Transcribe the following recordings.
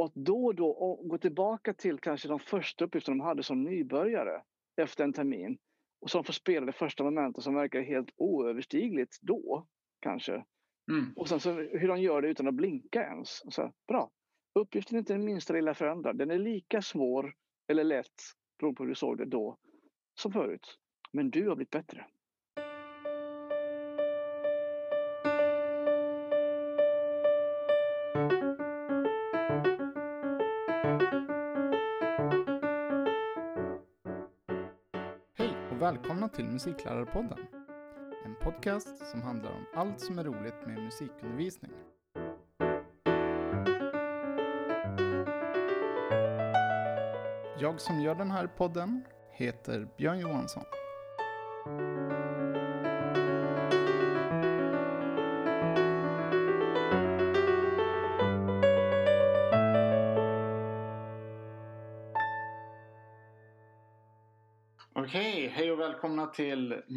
Och att då och då gå tillbaka till kanske de första uppgifterna de hade som nybörjare efter en termin och som får spela det första momentet som verkar helt oöverstigligt då kanske. Mm. Och sen så hur de gör det utan att blinka ens. Så, bra, uppgiften är inte den minsta lilla förändrad. Den är lika svår eller lätt beroende på hur du såg det då som förut. Men du har blivit bättre. Välkomna till Musiklärarpodden. En podcast som handlar om allt som är roligt med musikundervisning. Jag som gör den här podden heter Björn Johansson.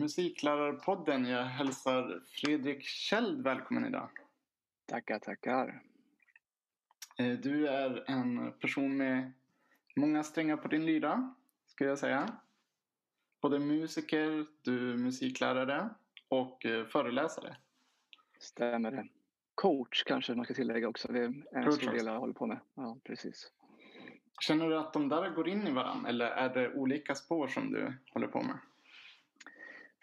Musiklärarpodden. Jag hälsar Fredrik Kjeld välkommen idag. Tackar, tackar. Eh, du är en person med många strängar på din lyra, skulle jag säga. Både musiker, du är musiklärare och eh, föreläsare. Stämmer det. Coach kanske man ska tillägga också. Det är en Coach stor del jag håller på med. Ja, precis. Känner du att de där går in i varandra eller är det olika spår som du håller på med?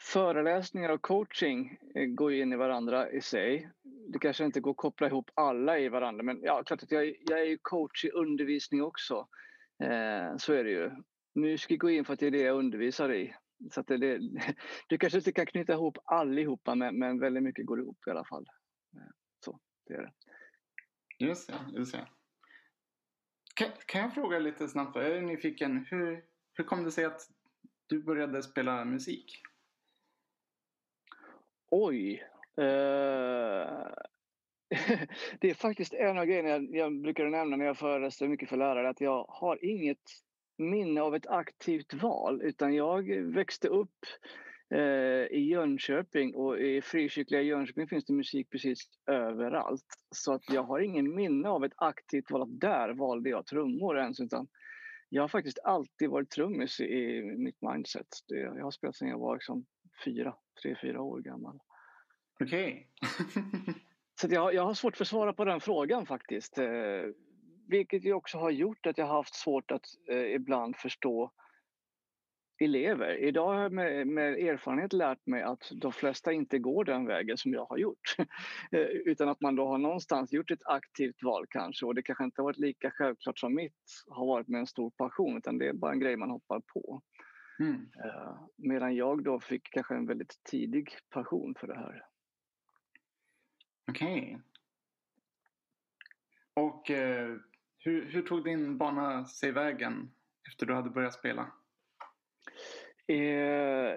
Föreläsningar och coaching eh, går ju in i varandra i sig. Det kanske inte går att koppla ihop alla i varandra men ja, klart att jag, jag är coach i undervisning också. Eh, så är det ju. Musiker går in för att det är det jag undervisar i. Så att det, det, du kanske inte kan knyta ihop allihopa men, men väldigt mycket går ihop i alla fall. Eh, så, det är det. Just det, just det. Kan, kan jag fråga lite snabbt? Jag är nyfiken. Hur, hur kom det sig att du började spela musik? Oj. Uh, det är faktiskt en av grejerna jag, jag brukar nämna när jag föreläser mycket för lärare. Att jag har inget minne av ett aktivt val utan jag växte upp Eh, I Jönköping och i frikyrkliga Jönköping finns det musik precis överallt. Så att jag har ingen minne av ett aktivt val att där valde jag trummor ens. Utan jag har faktiskt alltid varit trummis i mitt mindset. jag har spelat sedan jag var liksom fyra, tre, fyra år gammal. Okej. Okay. så jag, jag har svårt för att svara på den frågan faktiskt. Eh, vilket ju också har gjort att jag har haft svårt att eh, ibland förstå elever. Idag har jag med, med, erfarenhet lärt mig att de flesta inte går den vägen som jag har gjort. Eh, utan att man då har någonstans gjort ett aktivt val kanske och det kanske inte har varit lika självklart som mitt har varit med en stor passion utan det är bara en grej man hoppar på. Mm. Uh, medan jag då fick kanske en väldigt tidig passion för det här. Okej. Okay. Och uh, hur, hur tog din bana sig vägen efter du hade börjat spela? Eh,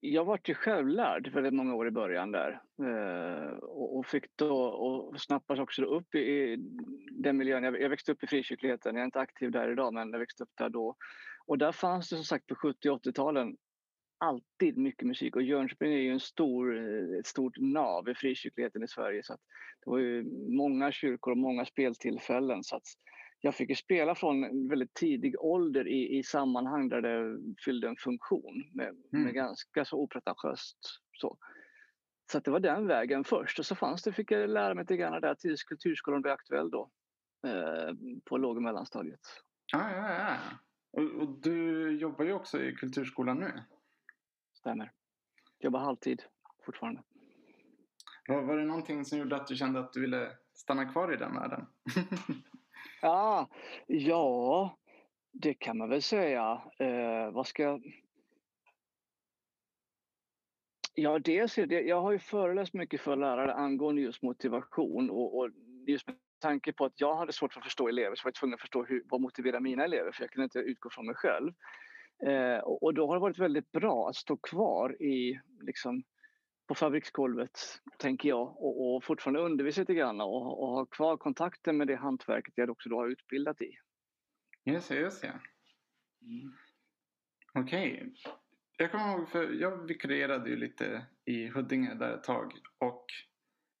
jag var ju självlärd väldigt många år i början där eh, och, och, fick då och snappades också upp i, i den miljön. Jag, jag, växte upp i frikyrkligheten, jag är inte aktiv där idag men jag växte upp där då. Och där fanns det som sagt på 70 och 80-talen alltid mycket musik och Jönköping är ju en stor, ett stort nav i frikyrkligheten i Sverige så att det var ju många kyrkor och många speltillfällen så att jag fick ju spela från väldigt tidig ålder i, i sammanhang där det fyllde en funktion med, mm. med ganska så opretentiöst. Så. Så det var den vägen först och så fanns det, fick jag lära mig lite grann där tills Kulturskolan blev aktuell då eh, på låg och mellanstadiet. Ah, ja, ja. Och, och, du jobbar ju också i Kulturskolan nu. Stämmer. Jobbar halvtid fortfarande. Var, var det någonting som gjorde att du kände att du ville stanna kvar i den världen? Ja, ja, det kan man väl säga. Eh, vad ska jag... Ja, dels jag har ju föreläst mycket för lärare angående just motivation och, och just tanke på att jag hade svårt för att förstå elever så var jag tvungen att förstå hur, vad motiverar mina elever för jag kunde inte utgå från mig själv. Eh, och, då har det varit väldigt bra att stå kvar i liksom, på fabriksgolvet, tänker jag, och, och fortfarande undervisa lite grann och, och ha kvar kontakten med det hantverket jag också då har utbildat i. Just det, just det. Mm. Okej. Okay. Jag kommer ihåg, för jag vikarierade ju lite i Huddinge där ett tag och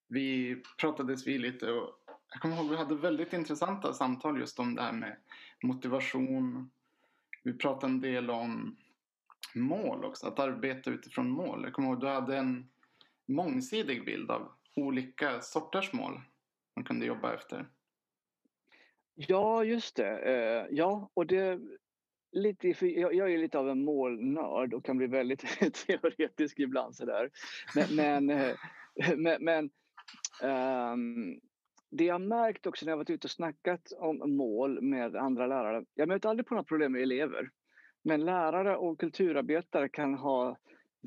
vi pratades vid lite och jag kommer ihåg vi hade väldigt intressanta samtal just om det här med motivation. Vi pratade en del om mål också, att arbeta utifrån mål. Jag kommer ihåg du hade en mångsidig bild av olika sorters mål man kunde jobba efter. Ja, just det. Eh, ja, och det lite, för jag, är lite av en målnörd och kan bli väldigt teoretisk ibland sådär. Men, men, eh, men, men um, det jag märkt också när jag varit ute och snackat om mål med andra lärare, jag möter aldrig på några problem med elever. Men lärare och kulturarbetare kan ha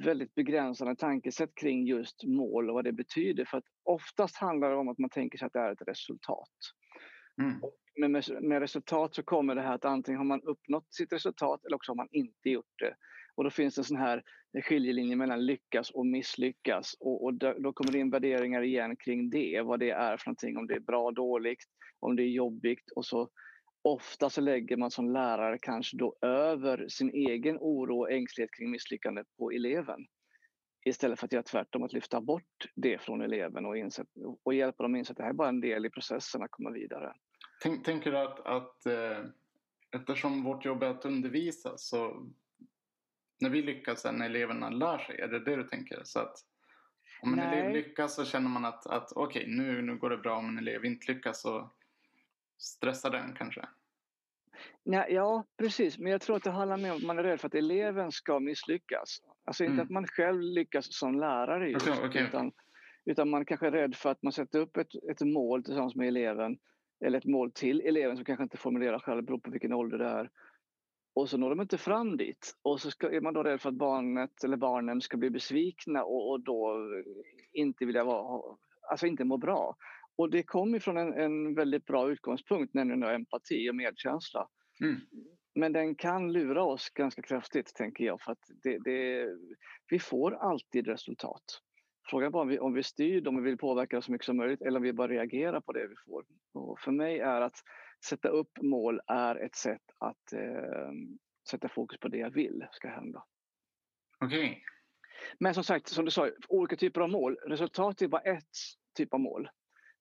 väldigt begränsande tankesätt kring just mål och vad det betyder. För att oftast handlar det om att man tänker sig att det är ett resultat. Mm. Men med, med, resultat så kommer det här att antingen har man uppnått sitt resultat eller också har man inte gjort det. Och då finns det en sån här skiljelinje mellan lyckas och misslyckas. Och, och då, då, kommer det in värderingar igen kring det, vad det är för någonting, om det är bra, dåligt, om det är jobbigt och så ofta så lägger man som lärare kanske då över sin egen oro och ängslighet kring misslyckandet på eleven. Istället för att göra tvärtom, att lyfta bort det från eleven och, inse, och hjälpa dem att inse att det här är bara en del i processen att komma vidare. Tänk, tänker du att, att eh, eftersom vårt jobb är att undervisa så när vi lyckas när eleverna lär sig, är det det du tänker? Så att om en Nej. elev lyckas så känner man att, att okej, okay, nu, nu går det bra. Om en elev inte lyckas så stressar den kanske? Nej, ja, precis. Men jag tror att det handlar mer om att man är rädd för att eleven ska misslyckas. Alltså inte mm. att man själv lyckas som lärare just, okay, okay. Utan, utan man kanske är rädd för att man sätter upp ett, ett mål tillsammans med eleven eller ett mål till eleven som kanske inte formulerar själv, beror på vilken ålder det är. Och så når de inte fram dit. Och så ska, är man då rädd för att barnet eller barnen ska bli besvikna och, och då inte vilja vara, alltså inte må bra. Och det kommer från en, en väldigt bra utgångspunkt, nämligen empati och medkänsla. Mm. Men den kan lura oss ganska kraftigt, tänker jag, för att det, det, vi får alltid resultat. Frågan är bara om vi, om vi styr om vi vill påverka så mycket som möjligt eller om vi bara reagerar på det vi får. Och för mig är att sätta upp mål är ett sätt att eh, sätta fokus på det jag vill ska hända. Okej. Okay. Men som sagt, som du sa, olika typer av mål. Resultat är bara ett typ av mål.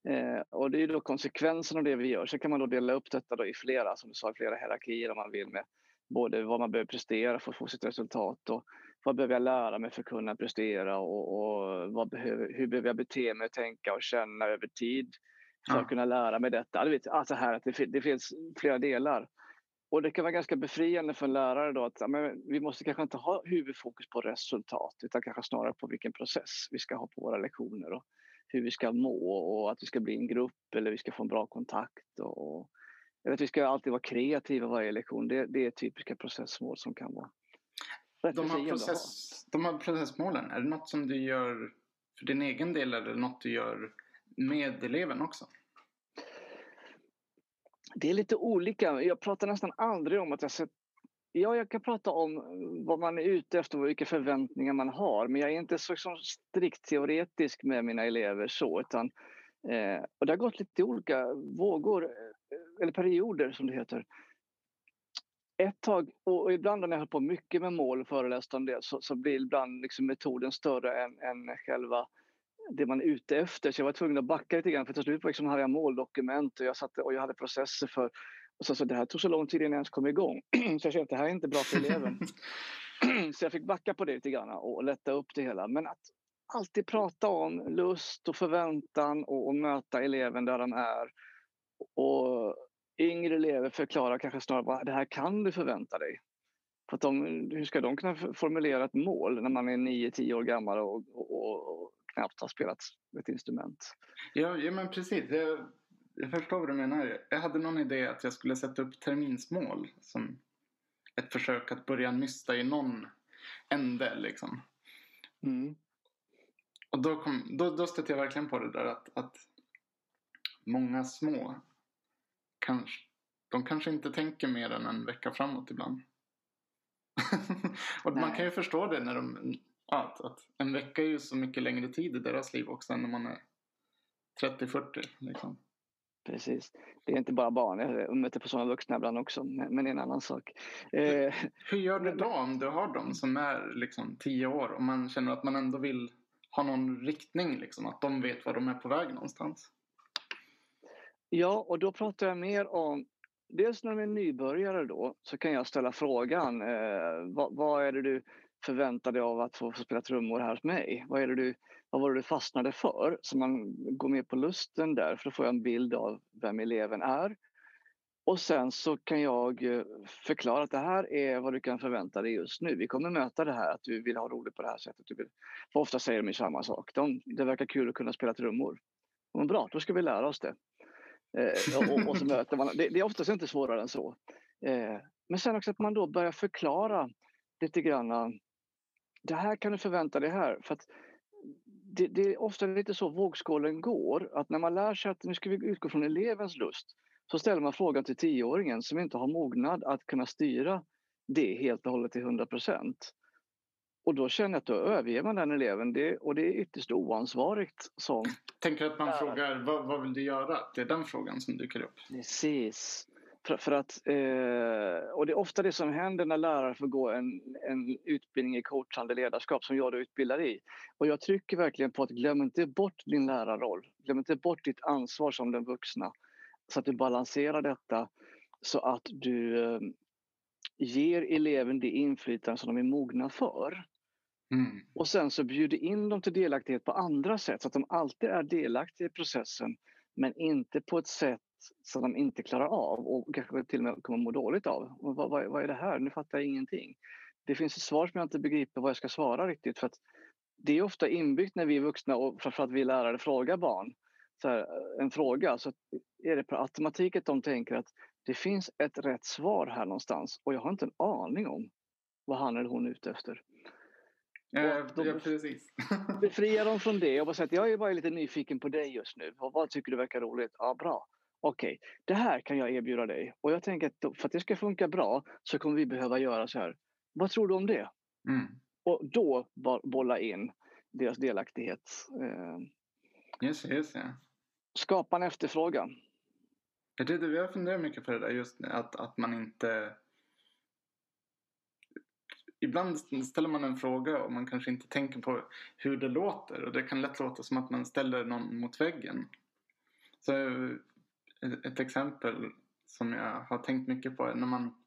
Eh, och det är då konsekvensen av det vi gör. Så kan man då dela upp detta då i flera, som du sa, flera hierarkier om man vill med både vad man behöver prestera för att få sitt resultat och vad behöver jag lära mig för att kunna prestera och, och vad behöver, hur behöver jag bete mig, tänka och känna över tid för att kunna lära mig detta. Alltså här, att det, det finns flera delar. Och det kan vara ganska befriande för en lärare då att men, vi måste kanske inte ha huvudfokus på resultat utan kanske snarare på vilken process vi ska ha på våra lektioner. Och, hur vi ska må och att vi ska bli en grupp eller vi ska få en bra kontakt. Och, eller att vi ska alltid vara kreativa varje lektion. Det, det är typiska processmål som kan vara rätt de här, process, de här processmålen, är det något som du gör för din egen del eller något du gör med eleven också? Det är lite olika. Jag pratar nästan aldrig om att jag sett Ja, jag kan prata om vad man är ute efter och vilka förväntningar man har. Men jag är inte så liksom, strikt teoretisk med mina elever så. Utan, eh, och det har gått lite olika vågor, eh, eller perioder som det heter. Ett tag, och ibland när jag höll på mycket med mål och föreläste om det så, så blir ibland liksom metoden större än, än själva det man är ute efter. Så jag var tvungen att backa lite grann för till slut liksom hade jag måldokument och jag, satte, och jag hade processer för och så, så det här tog så lång tid innan jag ens kom igång. så jag kände att det här är inte bra för eleven. så jag fick backa på det lite grann och lätta upp det hela. Men att alltid prata om lust och förväntan och, och möta eleven där de är. Och yngre elever förklarar kanske snarare vad det här kan du förvänta dig. För de, hur ska de kunna formulera ett mål när man är 9-10 år gammal och, och, och, knappt har spelat ett instrument? Ja, ja men precis. Jag, jag förstår vad du menar. Jag hade någon idé att jag skulle sätta upp terminsmål som ett försök att börja nysta i någon ände liksom. Mm. Och då, kom, då, då stötte jag verkligen på det där att, att många små kanske, de kanske inte tänker mer än en vecka framåt ibland. och Nej. man kan ju förstå det när de, att, att en vecka är ju så mycket längre tid i deras liv också än när man är 30-40 liksom. Precis. Det är inte bara barn, jag möter på sådana vuxna ibland också, men det är en annan sak. Eh, hur gör du då om du har dem som är liksom tio år och man känner att man ändå vill ha någon riktning, liksom, att de vet var de är på väg någonstans? Ja, och då pratar jag mer om Dels när de är nybörjare då så kan jag ställa frågan eh, vad, vad, är det du förväntar dig av att få, få, spela trummor här hos mig? Vad, är det du, vad var det du fastnade för? Så man går med på lusten där för då får jag en bild av vem eleven är. Och sen så kan jag eh, förklara att det här är vad du kan förvänta dig just nu. Vi kommer möta det här att du vill ha roligt på det här sättet. Du vill, för ofta säger de ju samma sak. De, det verkar kul att kunna spela trummor. Men bra, då ska vi lära oss det. Eh, och, och, så möter man. Det, det, är oftast inte svårare än så. Eh, men sen också att man då börjar förklara lite grann. Det här kan du förvänta dig här. För det, det, är ofta lite så vågskålen går. Att när man lär sig att nu ska vi utgå från elevens lust så ställer man frågan till tioåringen som inte har mognad att kunna styra det helt och hållet till 100 procent. Och då känner jag att då överger man den eleven det, och det är ytterst oansvarigt. Som Tänker att man lärare. frågar vad, vad vill du göra? Det är den frågan som dyker upp. Precis. För, att, eh, och det är ofta det som händer när lärare får gå en, en utbildning i coachande ledarskap som jag då utbildar i. Och jag trycker verkligen på att glöm inte bort din lärarroll. Glöm inte bort ditt ansvar som den vuxna. Så att du balanserar detta så att du eh, ger eleven det inflytande som de är mogna för. Mm. Och sen så bjuder in dem till delaktighet på andra sätt så att de alltid är delaktiga i processen men inte på ett sätt som de inte klarar av och kanske till och med kommer må dåligt av. Och vad, vad, vad, är det här? Nu fattar jag ingenting. Det finns ett svar som jag inte begriper vad jag ska svara riktigt för att det är ofta inbyggt när vi är vuxna och framförallt vi lärare frågar barn här, en fråga så är det per automatik att de tänker att det finns ett rätt svar här någonstans och jag har inte en aning om vad han eller hon är ute efter. Ja, ja precis. befria dem från det och bara säga att jag är bara lite nyfiken på dig just nu. Vad, vad tycker du verkar roligt? Ja, bra. Okej, okay. det här kan jag erbjuda dig. Och jag tänker att för att det ska funka bra så kommer vi behöva göra så här. Vad tror du om det? Mm. Och då bolla in deras delaktighet. Just det, just det. Skapa en efterfrågan. Jag tyckte har funderat mycket på det där just att, att man inte ibland ställer man en fråga och man kanske inte tänker på hur det låter och det kan lätt låta som att man ställer någon mot väggen. Så ett exempel som jag har tänkt mycket på är när man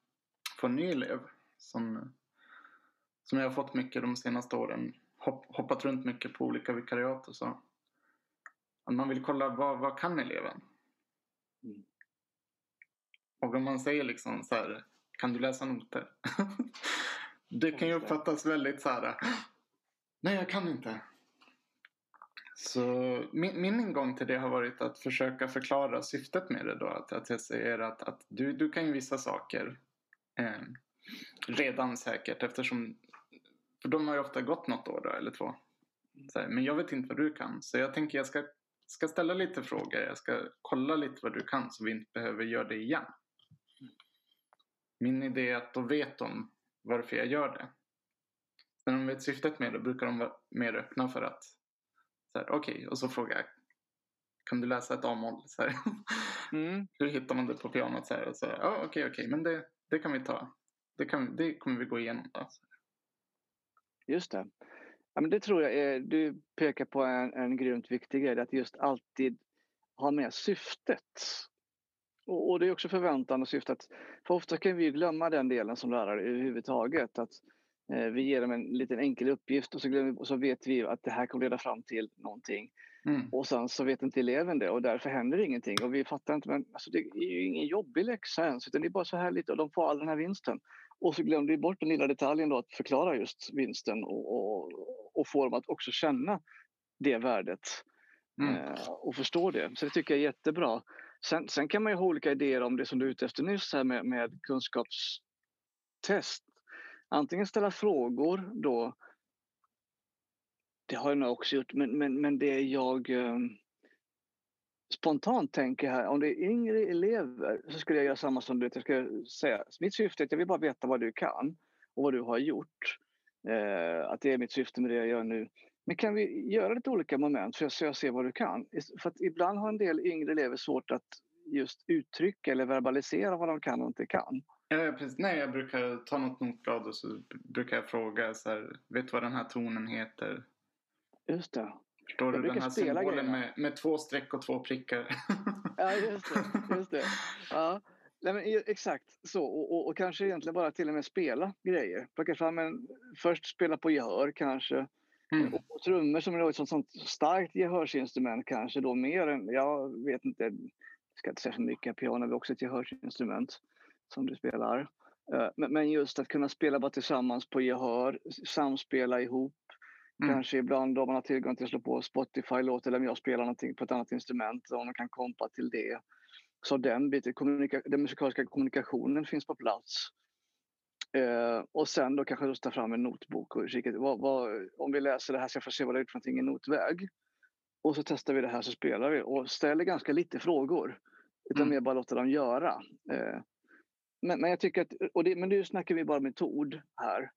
får en ny elev som, som jag har fått mycket de senaste åren. Hopp, hoppat runt mycket på olika vikariat och så. Att man vill kolla vad, vad kan eleven? Mm. Och om man säger liksom så här, kan du läsa noter? Det kan ju uppfattas väldigt så här. Nej, jag kan inte. Så min, min ingång till det har varit att försöka förklara syftet med det då. Att, att jag säger att, att du, du kan ju vissa saker eh, redan säkert eftersom för de har ju ofta gått något år då, eller två. Här, men jag vet inte vad du kan. Så jag tänker jag ska, ska ställa lite frågor. Jag ska kolla lite vad du kan så vi inte behöver göra det igen. Min idé är att då vet de varför jag gör det. När de vet syftet med det brukar de vara mer öppna för att okej, okay, och så frågar jag kan du läsa ett A-moll? Mm. Hur hittar man det på pianot? Så här, och så, ja, okej, okay, okej, okay, men det, det kan vi ta. Det, kan, det kommer vi gå igenom. Då. Just det. Ja, men det tror jag är, du pekar på en, en grymt viktig grej, att just alltid ha med syftet och, och, det är också förväntan och syftet. För ofta kan vi glömma den delen som lärare överhuvudtaget. Att vi ger dem en liten enkel uppgift och så, glömmer, och så vet vi att det här kommer leda fram till någonting. Mm. Och sen så vet inte eleven det och därför händer ingenting. Och vi fattar inte, men alltså, det är ju ingen jobbig läxa ens utan det är bara så här lite och de får all den här vinsten. Och så glömde vi bort den lilla detaljen då att förklara just vinsten och, och, och få dem att också känna det värdet. Mm. Eh, och förstå det. Så det tycker jag är jättebra. Sen, sen, kan man ju ha olika idéer om det som du är ute efter nyss här med, med kunskapstest. Antingen ställa frågor då. Det har jag nog också gjort, men, men, men det jag eh, spontant tänker här, om det är yngre elever så skulle jag göra samma som du. Jag skulle säga, mitt syfte är att jag vill bara veta vad du kan och vad du har gjort. Eh, att det är mitt syfte med det jag gör nu. Men kan vi göra lite olika moment för att jag ser vad du kan? För att ibland har en del yngre elever svårt att just uttrycka eller verbalisera vad de kan och inte kan. Ja, precis. Nej, jag brukar ta något notblad och så brukar jag fråga så här, vet du vad den här tonen heter? Just det. Förstår jag du den här symbolen med, med två streck och två prickar? ja, just det. Just det. Ja. Nej, men, exakt så och, och, och, kanske egentligen bara till och med spela grejer. Plocka fram en, först spela på gehör kanske. Mm. Och, och trummor som är ett sånt, sånt starkt gehörsinstrument kanske då mer än, jag vet inte, jag ska inte säga för mycket, piano är också ett gehörsinstrument som du spelar. Eh, men just att kunna spela bara tillsammans på gehör, samspela ihop. Mm. Kanske ibland om man har tillgång till att slå på Spotify-låt eller om jag spelar någonting på ett annat instrument och man kan kompa till det. Så den biten, den musikaliska kommunikationen finns på plats. Eh, och sen då kanske ta fram en notbok och kika, vad, vad, om vi läser det här så jag får se vad det är för någonting i notväg. Och så testar vi det här så spelar vi och ställer ganska lite frågor. Utan mm. mer bara låter dem göra. Eh, men, men jag tycker att, och det, men nu snackar vi bara metod här.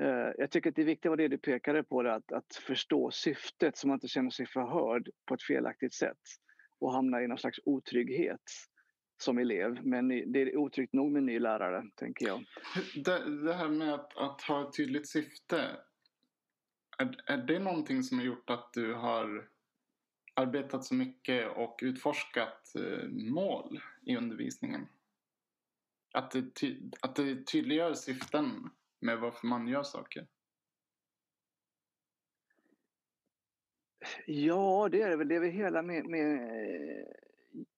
Eh, jag tycker att det viktiga var det du pekade på, det, att, att förstå syftet så man inte känner sig förhörd på ett felaktigt sätt och hamnar i någon slags otrygghet som elev. Men det är otryggt nog med en ny lärare, tänker jag. Det, det här med att, att, ha ett tydligt syfte. Är, är det någonting som har gjort att du har arbetat så mycket och utforskat eh, mål i undervisningen? Att det, ty, att det tydliggör syften med varför man gör saker? Ja, det är det väl. Det är väl hela med, med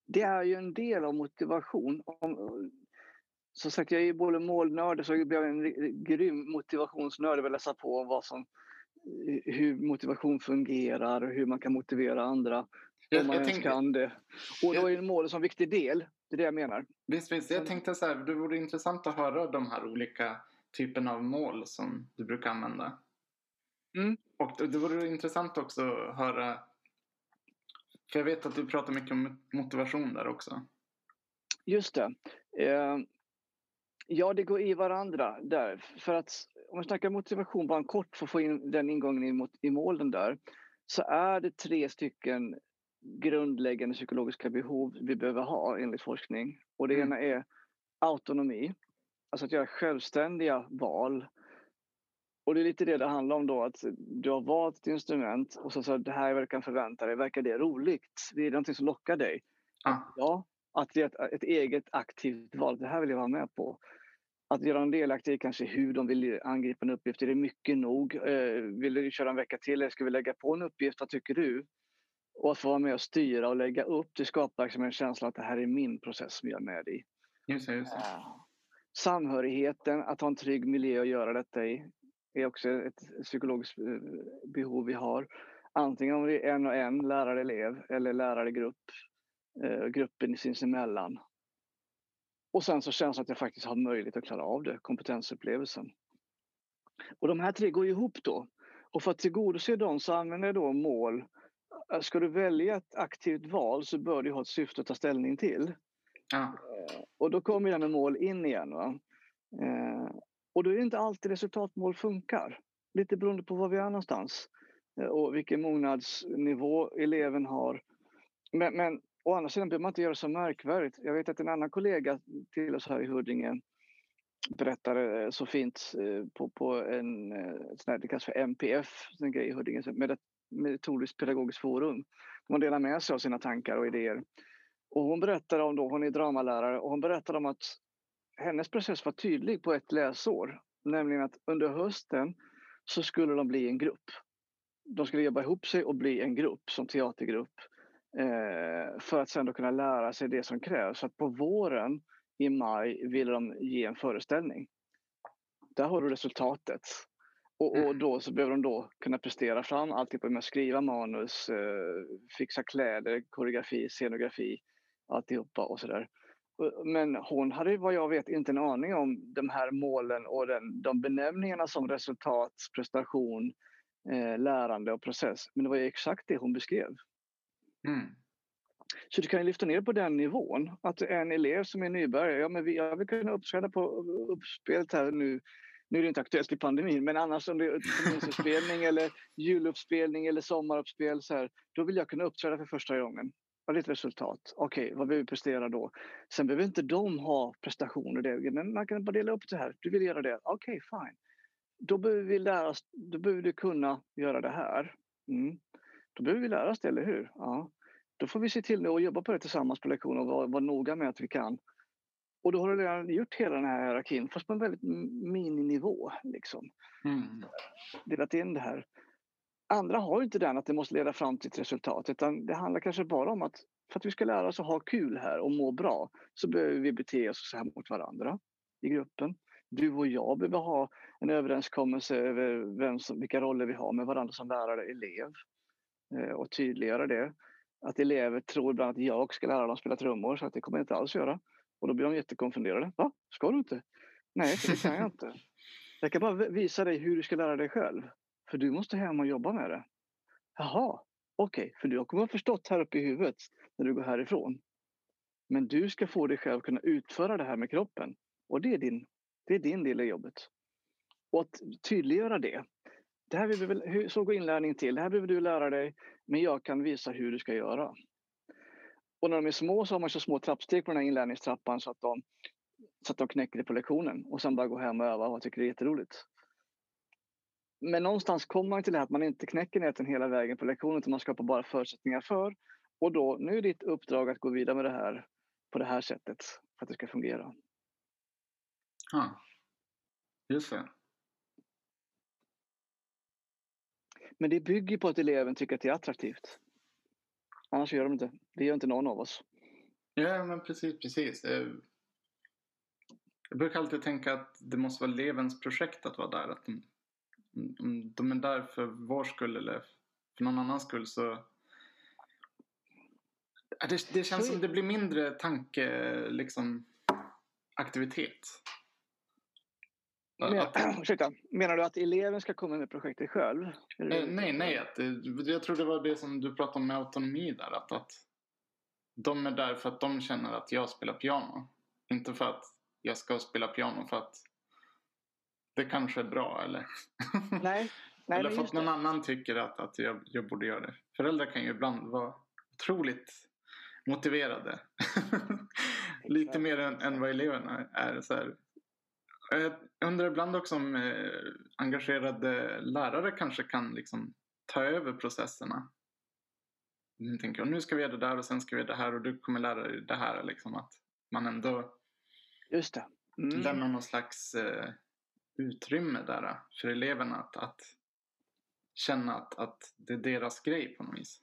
det är ju en del av motivation. Om, som sagt, jag är både målnörd så jag blir en grym motivationsnörd. Jag vill läsa på vad som, hur motivation fungerar och hur man kan motivera andra. Jag, om man jag ens tänkte, kan det. Och då är målet en viktig del. Det är det jag menar. Visst, visst. Jag tänkte så här, det vore intressant att höra de här olika typerna av mål som du brukar använda. Mm. Och det vore intressant också att höra för jag vet att du pratar mycket om motivation där också. Just det. Eh, ja, det går i varandra där. För att om vi snackar motivation bara kort för att få in den ingången i, i målen där. Så är det tre stycken grundläggande psykologiska behov vi behöver ha enligt forskning. Och det mm. ena är autonomi. Alltså att göra självständiga val och det är lite det det handlar om då, att du har valt ett instrument och så sa det här är vad du kan förvänta dig, verkar det roligt? Det är någonting som lockar dig? Ah. Ja, att det är ett, ett, eget aktivt val, det här vill jag vara med på. Att göra en delaktig i kanske hur de vill angripa en uppgift, är det mycket nog? Eh, vill du köra en vecka till eller ska vi lägga på en uppgift, vad tycker du? Och att få vara med och styra och lägga upp, det skapar liksom en känsla att det här är min process som jag är med i. Just det, just det. Samhörigheten, att ha en trygg miljö att göra detta i är också ett psykologiskt eh, behov vi har. Antingen om det är en och en lärare-elev eller lärare-grupp, eh, gruppen sinsemellan. Och sen så känns det att jag faktiskt har möjlighet att klara av det, kompetensupplevelsen. Och de här tre går ihop då. Och för att tillgodose dem så använder jag då mål. Eh, ska du välja ett aktivt val så bör du ha ett syfte att ta ställning till. Ja. Och då kommer jag med mål in igen. Va? Och då är det inte alltid resultatmål funkar. Lite beroende på var vi är någonstans eh, och vilken mognadsnivå eleven har. Men, men å andra sidan behöver man inte göra så märkvärdigt. Jag vet att en annan kollega till oss här i Huddinge berättade eh, så fint eh, på, på en, det kallas för MPF, en grej i Huddinge, metodiskt pedagogiskt forum. Man delar med sig av sina tankar och idéer. Och hon berättade om, då, hon är dramalärare, och hon berättade om att hennes process var tydlig på ett läsår. Nämligen att under hösten så skulle de bli en grupp. De skulle jobba ihop sig och bli en grupp som teatergrupp. Eh, för att sen då kunna lära sig det som krävs. Så att på våren i maj ville de ge en föreställning. Där har du resultatet. Och, och, mm. då så behöver de då kunna prestera fram alltihop med att skriva manus, eh, fixa kläder, koreografi, scenografi, alltihopa och sådär. Men hon hade vad jag vet inte en aning om de här målen och den, de benämningarna som resultat, prestation, eh, lärande och process. Men det var ju exakt det hon beskrev. Mm. Så du kan lyfta ner på den nivån. Att en elev som är nybörjare, ja men vi, jag vill kunna uppträda på uppspelet här nu. Nu är det inte aktuellt i pandemin, men annars om det är typ terminsuppspelning eller juluppspelning eller sommaruppspel så här, då vill jag kunna uppträda för första gången har ett resultat. Okej, okay, vad behöver vi prestera då? Sen behöver inte de ha prestationer, det, men man kan bara dela upp det här. Du vill göra det, okej, okay, fine. Då behöver vi lära oss, då behöver du kunna göra det här. Mm. Då behöver vi lära oss det, eller hur? Ja. då får vi se till att jobba på det tillsammans på lektionen och vara, vara noga med att vi kan. Och då har du redan gjort hela den här hierarkin, fast på en väldigt mininivå. Liksom. Mm. Delat in det här. Andra har inte den att det måste leda fram till ett resultat, utan det handlar kanske bara om att för att vi ska lära oss att ha kul här och må bra så behöver vi bete oss så här mot varandra i gruppen. Du och jag behöver ha en överenskommelse över vem som, vilka roller vi har med varandra som lärare och elev eh, och tydliggöra det. Att elever tror ibland att jag ska lära dem spela trummor så att det kommer jag inte alls göra. Och då blir de jättekonfunderade. Va? Ska du inte? Nej, det kan jag inte. Jag kan bara visa dig hur du ska lära dig själv. För du måste hem och jobba med det. Jaha, okej, okay, för du kommer ha förstått här uppe i huvudet när du går härifrån. Men du ska få dig själv att kunna utföra det här med kroppen. Och det är din, det är din del i jobbet. Och att tydliggöra det. det här behöver, så går inlärning till. Det här behöver du lära dig, men jag kan visa hur du ska göra. Och när de är små så har man så små trappsteg på den här inlärningstrappan så att de, så att de knäcker det på lektionen och sen bara går hem och övar och tycker det är jätteroligt. Men någonstans kommer man till det här att man inte knäcker näten hela vägen på lektionen utan man skapar bara förutsättningar för. Och då, nu är ditt uppdrag att gå vidare med det här på det här sättet för att det ska fungera. Ja, just det. Men det bygger på att eleven tycker att det är attraktivt. Annars gör de inte. Det gör inte någon av oss. Ja, men precis, precis. Eh, jag brukar alltid tänka att det måste vara elevens projekt att vara där. Att de, om de är där för vår skull eller för någon annans skull så det, det känns så... som det blir mindre tanke, liksom, aktivitet. Men, ursäkta, menar du att eleven ska komma med projektet själv? Eh, nej, nej. Att, jag tror det var det som du pratade om med autonomi där. Att, att de är där för att de känner att jag spelar piano. Inte för att jag ska spela piano för att det kanske är bra eller, nej, nej, eller för att någon det. annan tycker att, att jag, jag borde göra det. Föräldrar kan ju ibland vara otroligt motiverade. Lite mer än, än vad eleverna är. Så här. Jag undrar ibland också om eh, engagerade lärare kanske kan liksom ta över processerna. Jag tänker, nu ska vi göra det där och sen ska vi göra det här och du kommer lära dig det här. Liksom, att man ändå Just det. Mm. lämnar någon slags eh, utrymme där för eleverna att, att känna att, att det är deras grej på något vis.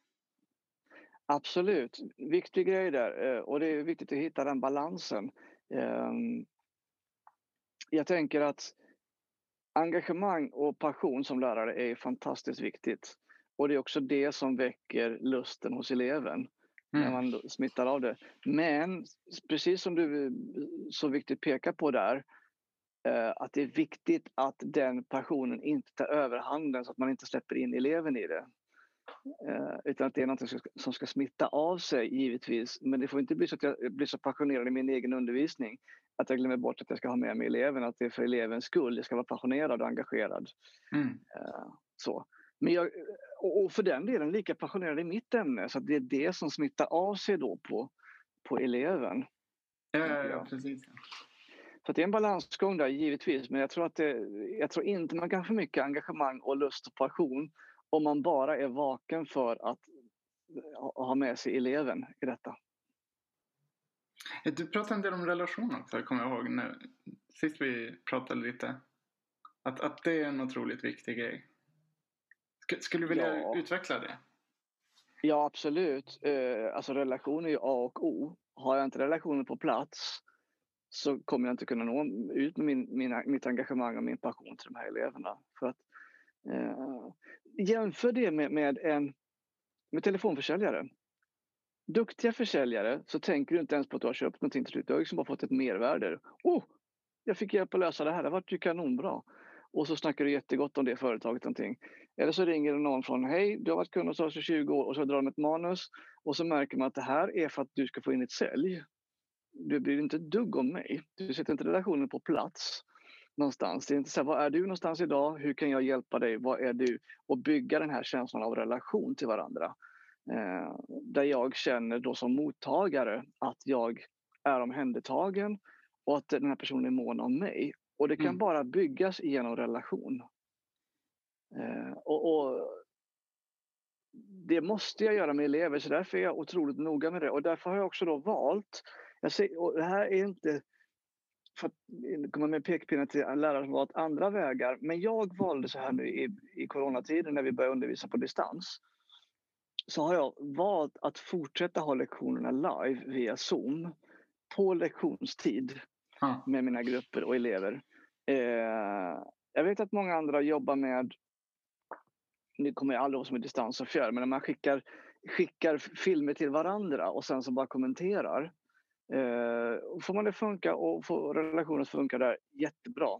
Absolut, viktig grej där eh, och det är viktigt att hitta den balansen. Jag tänker att engagemang och passion som lärare är fantastiskt viktigt. Och det är också det som väcker lusten hos eleven mm. när man smittar av det. Men precis som du så viktigt pekar på där, eh, att det är viktigt att den passionen inte tar överhanden så att man inte släpper in eleven i det. Eh, utan att det är något som ska smitta av sig givetvis. Men det får inte bli så att jag blir så passionerad i min egen undervisning att jag glömmer bort att jag ska ha med mig eleven, att det är för elevens skull. Jag ska vara passionerad och engagerad. Mm. Eh, så. Men jag, och för den delen lika passionerad i mitt ämne så att det är det som smittar av sig då på, på eleven. Ja, ja, ja precis. Så det är en balansgång där givetvis men jag tror, att det, jag tror inte man kan ha för mycket engagemang och lust och passion om man bara är vaken för att ha med sig eleven i detta. Du pratade en del om relation också, kommer jag ihåg. När, sist vi pratade lite. Att, att det är en otroligt viktig grej. Skulle du vilja ja. utveckla det? Ja, absolut. Eh, alltså relation är ju A och O. Har jag inte relationen på plats så kommer jag inte kunna nå ut med min, mina, mitt engagemang och min passion till de här eleverna. För att, eh, jämför det med, med en med telefonförsäljare. Duktiga försäljare så tänker du inte ens på att du har köpt någonting till slut. Du har liksom bara fått ett mervärde. Oh, jag fick hjälp att lösa det här, det vart ju kanonbra. Och så snackar du jättegott om det företaget. Någonting. Eller så ringer det någon från, hej, du har varit kund hos oss i 20 år och så drar de ett manus och så märker man att det här är för att du ska få in ett sälj. Du bryr dig inte ett dugg om mig. Du sätter inte relationen på plats någonstans. Det är inte så här, var är du någonstans idag? Hur kan jag hjälpa dig? Vad är du? Och bygga den här känslan av relation till varandra. Eh, där jag känner då som mottagare att jag är omhändertagen och att den här personen är mån om mig. Och det kan mm. bara byggas genom relation. Eh, och, och, det måste jag göra med elever så därför är jag otroligt noga med det och därför har jag också då valt, jag ser, och det här är inte för att komma med pekpinnar till lärare som valt andra vägar, men jag valde så här nu i, i coronatiden när vi började undervisa på distans så har jag valt att fortsätta ha lektionerna live via Zoom på lektionstid Ja. med mina grupper och elever. Eh, jag vet att många andra jobbar med, nu kommer jag aldrig ihåg som är distans och fjärr, men när man skickar, skickar filmer till varandra och sen så bara kommenterar. Eh, får man det funka och får relationen att funka där, jättebra.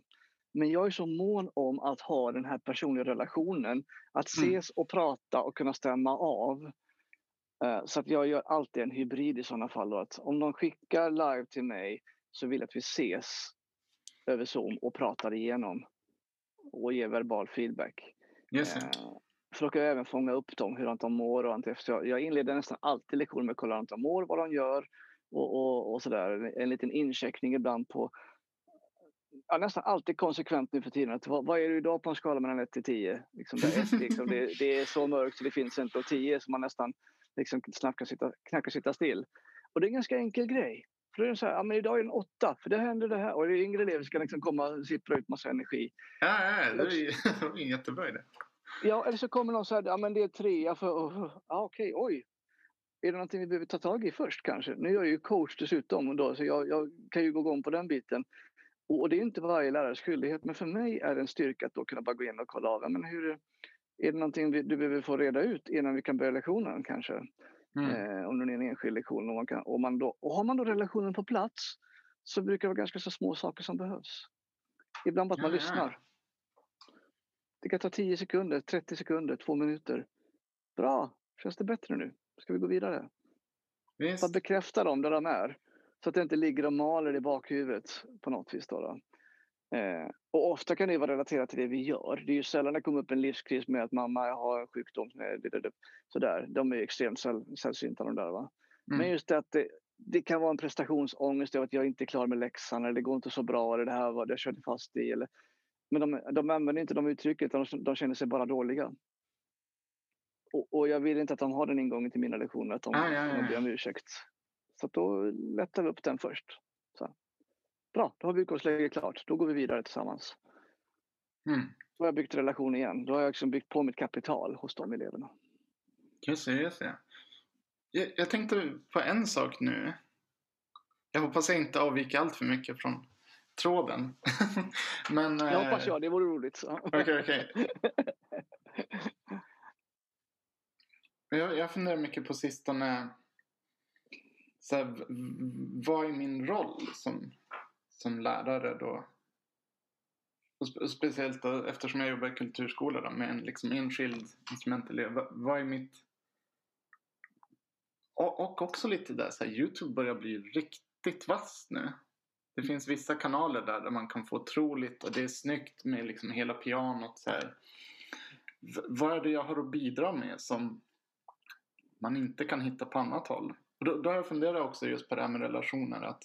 Men jag är så mån om att ha den här personliga relationen. Att Mm. ses och prata och kunna stämma av. Eh, Så att jag gör alltid en hybrid i sådana fall. Då, att om de skickar live till mig så vill jag att vi ses över Zoom och pratar igenom. Och ger verbal feedback. Det. Eh, För då kan jag även fånga upp dem, hur de mår. Och. Jag inleder nästan alltid lektioner med att kolla hur de mår, vad de gör och, och, och sådär. En liten incheckning ibland på ja, nästan alltid konsekvent nu för tiden. Att, vad, vad är du idag på en skala mellan 1 till 10? Liksom där ett, liksom, det, det är så mörkt så det finns inte och 10 så man nästan liksom snabbt kan sitta, knappt sitta still. Och det är en ganska enkel grej. För då är det så här, ja, men idag är det en 8 för det händer det här. Och det är yngre elever som kan liksom komma och sippra ut massa energi. Ja, ja, det är det en jättebra idé. Ja, eller så kommer någon så här, ja men det är trea för, ja okej, oj. Är det någonting vi behöver ta tag i först kanske? Nu är jag ju coach dessutom då, så jag, jag kan ju gå igång på den biten. Och, det är inte varje lärares skyldighet, men för mig är det en styrka att då kunna bara gå in och kolla av. Men hur, är det någonting vi, du behöver få reda ut innan vi kan börja lektionen kanske? Mm. Eh, om det är en enskild lektion. Och, man kan, och, man då, och har man då relationen på plats så brukar det vara ganska så små saker som behövs. Ibland bara att man Ja, ja. lyssnar. Det kan ta 10 sekunder, 30 sekunder, två minuter. Bra, känns det bättre nu? Ska vi gå vidare? Visst. Bara bekräfta dem där de är. Så att det inte ligger och maler i bakhuvudet på något vis. Då, då. Eh, och ofta kan det vara relaterat till det vi gör. Det är ju sällan det kommer upp en livskris med att mamma har en sjukdom. det- Sådär. De är ju extremt säll, sällsynta de där. Va? Mm. Men just det att det, det kan vara en prestationsångest över att jag inte är klar med läxan eller det går inte så bra eller det här var det jag körde fast i. Eller, men de, de använder inte de uttrycken utan de, de känner sig bara dåliga. Och, och jag vill inte att de har den ingången till mina lektioner, att de, Ah, ja, ja, de ber om ursäkt. Så då lättar vi upp den först. Så. Bra, då har vi utgångsläget klart. Då går vi vidare tillsammans. Mm. Då har jag byggt relation igen. Då har jag liksom byggt på mitt kapital hos de eleverna. Just det, just det. Jag, jag tänkte på en sak nu. Jag hoppas jag inte avviker allt för mycket från tråden. Men... Jag hoppas jag, det vore roligt. Okej, okej. Jag, jag funderar mycket på sistone. Så här, vad är min roll som, som lärare då? Och spe, och speciellt då, eftersom jag jobbar i kulturskola då, med en liksom enskild instrumentelev. Vad, vad är mitt... Och, och också lite där, så här, Youtube börjar bli riktigt vass nu. Det finns vissa kanaler där, där man kan få otroligt och det är snyggt med liksom hela pianot. Så här. V- vad är det jag har att bidra med som man inte kan hitta på annat håll? Och då, då har jag funderat också just på det här med relationer. att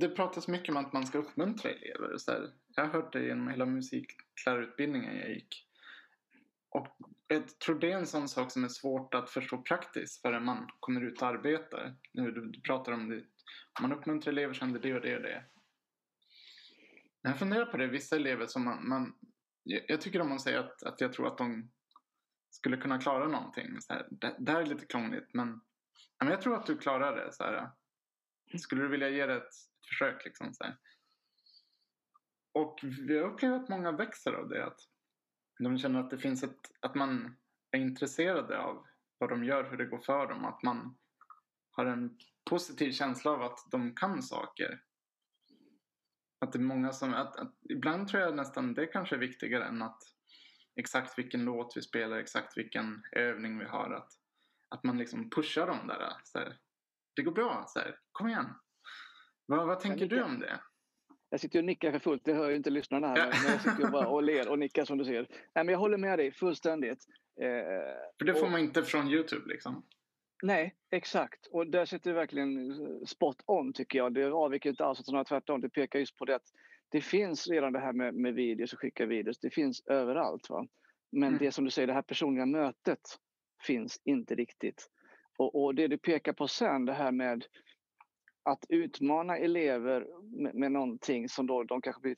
Det pratas mycket om att man ska uppmuntra elever. Så här. Jag har hört det genom hela musiklärarutbildningen jag gick. Och jag tror det är en sån sak som är svårt att förstå praktiskt förrän man kommer ut och arbetar. Nu, du, du pratar om det. Om man uppmuntrar elever så händer det och det och det. Men jag funderar på det. Vissa elever som man... man jag, jag tycker om man säger att, att jag tror att de skulle kunna klara någonting. Så här, det, det här är lite krångligt men, men jag tror att du klarar det. Så här, skulle du vilja ge det ett försök? Liksom, så här. Och vi har upplevt att många växer av det. Att de känner att det finns ett, att man är intresserade av vad de gör, hur det går för dem. Att man har en positiv känsla av att de kan saker. Att det är många som, att, att, ibland tror jag nästan det kanske är viktigare än att exakt vilken låt vi spelar, exakt vilken övning vi har. Att, att man liksom pushar dem där. Så här, det går bra, så här, kom igen. Vad, vad tänker du om det? Jag sitter och nickar för fullt, det hör ju inte lyssnarna här. Men jag sitter ju bara och ler och nickar som du ser. Nej, men jag håller med dig fullständigt. Eh, För det får och- man inte från Youtube liksom. Nej, exakt. Och där sitter du verkligen eh, spot on tycker jag. Det avviker inte alls, utan tvärtom. Det pekar just på det att det finns redan det här med, med videos och skicka videos. Det finns överallt. Va? Men Mm. det som du säger, det här personliga mötet finns inte riktigt. Och, och det du pekar på sen, det här med att utmana elever med, med någonting som då de kanske blir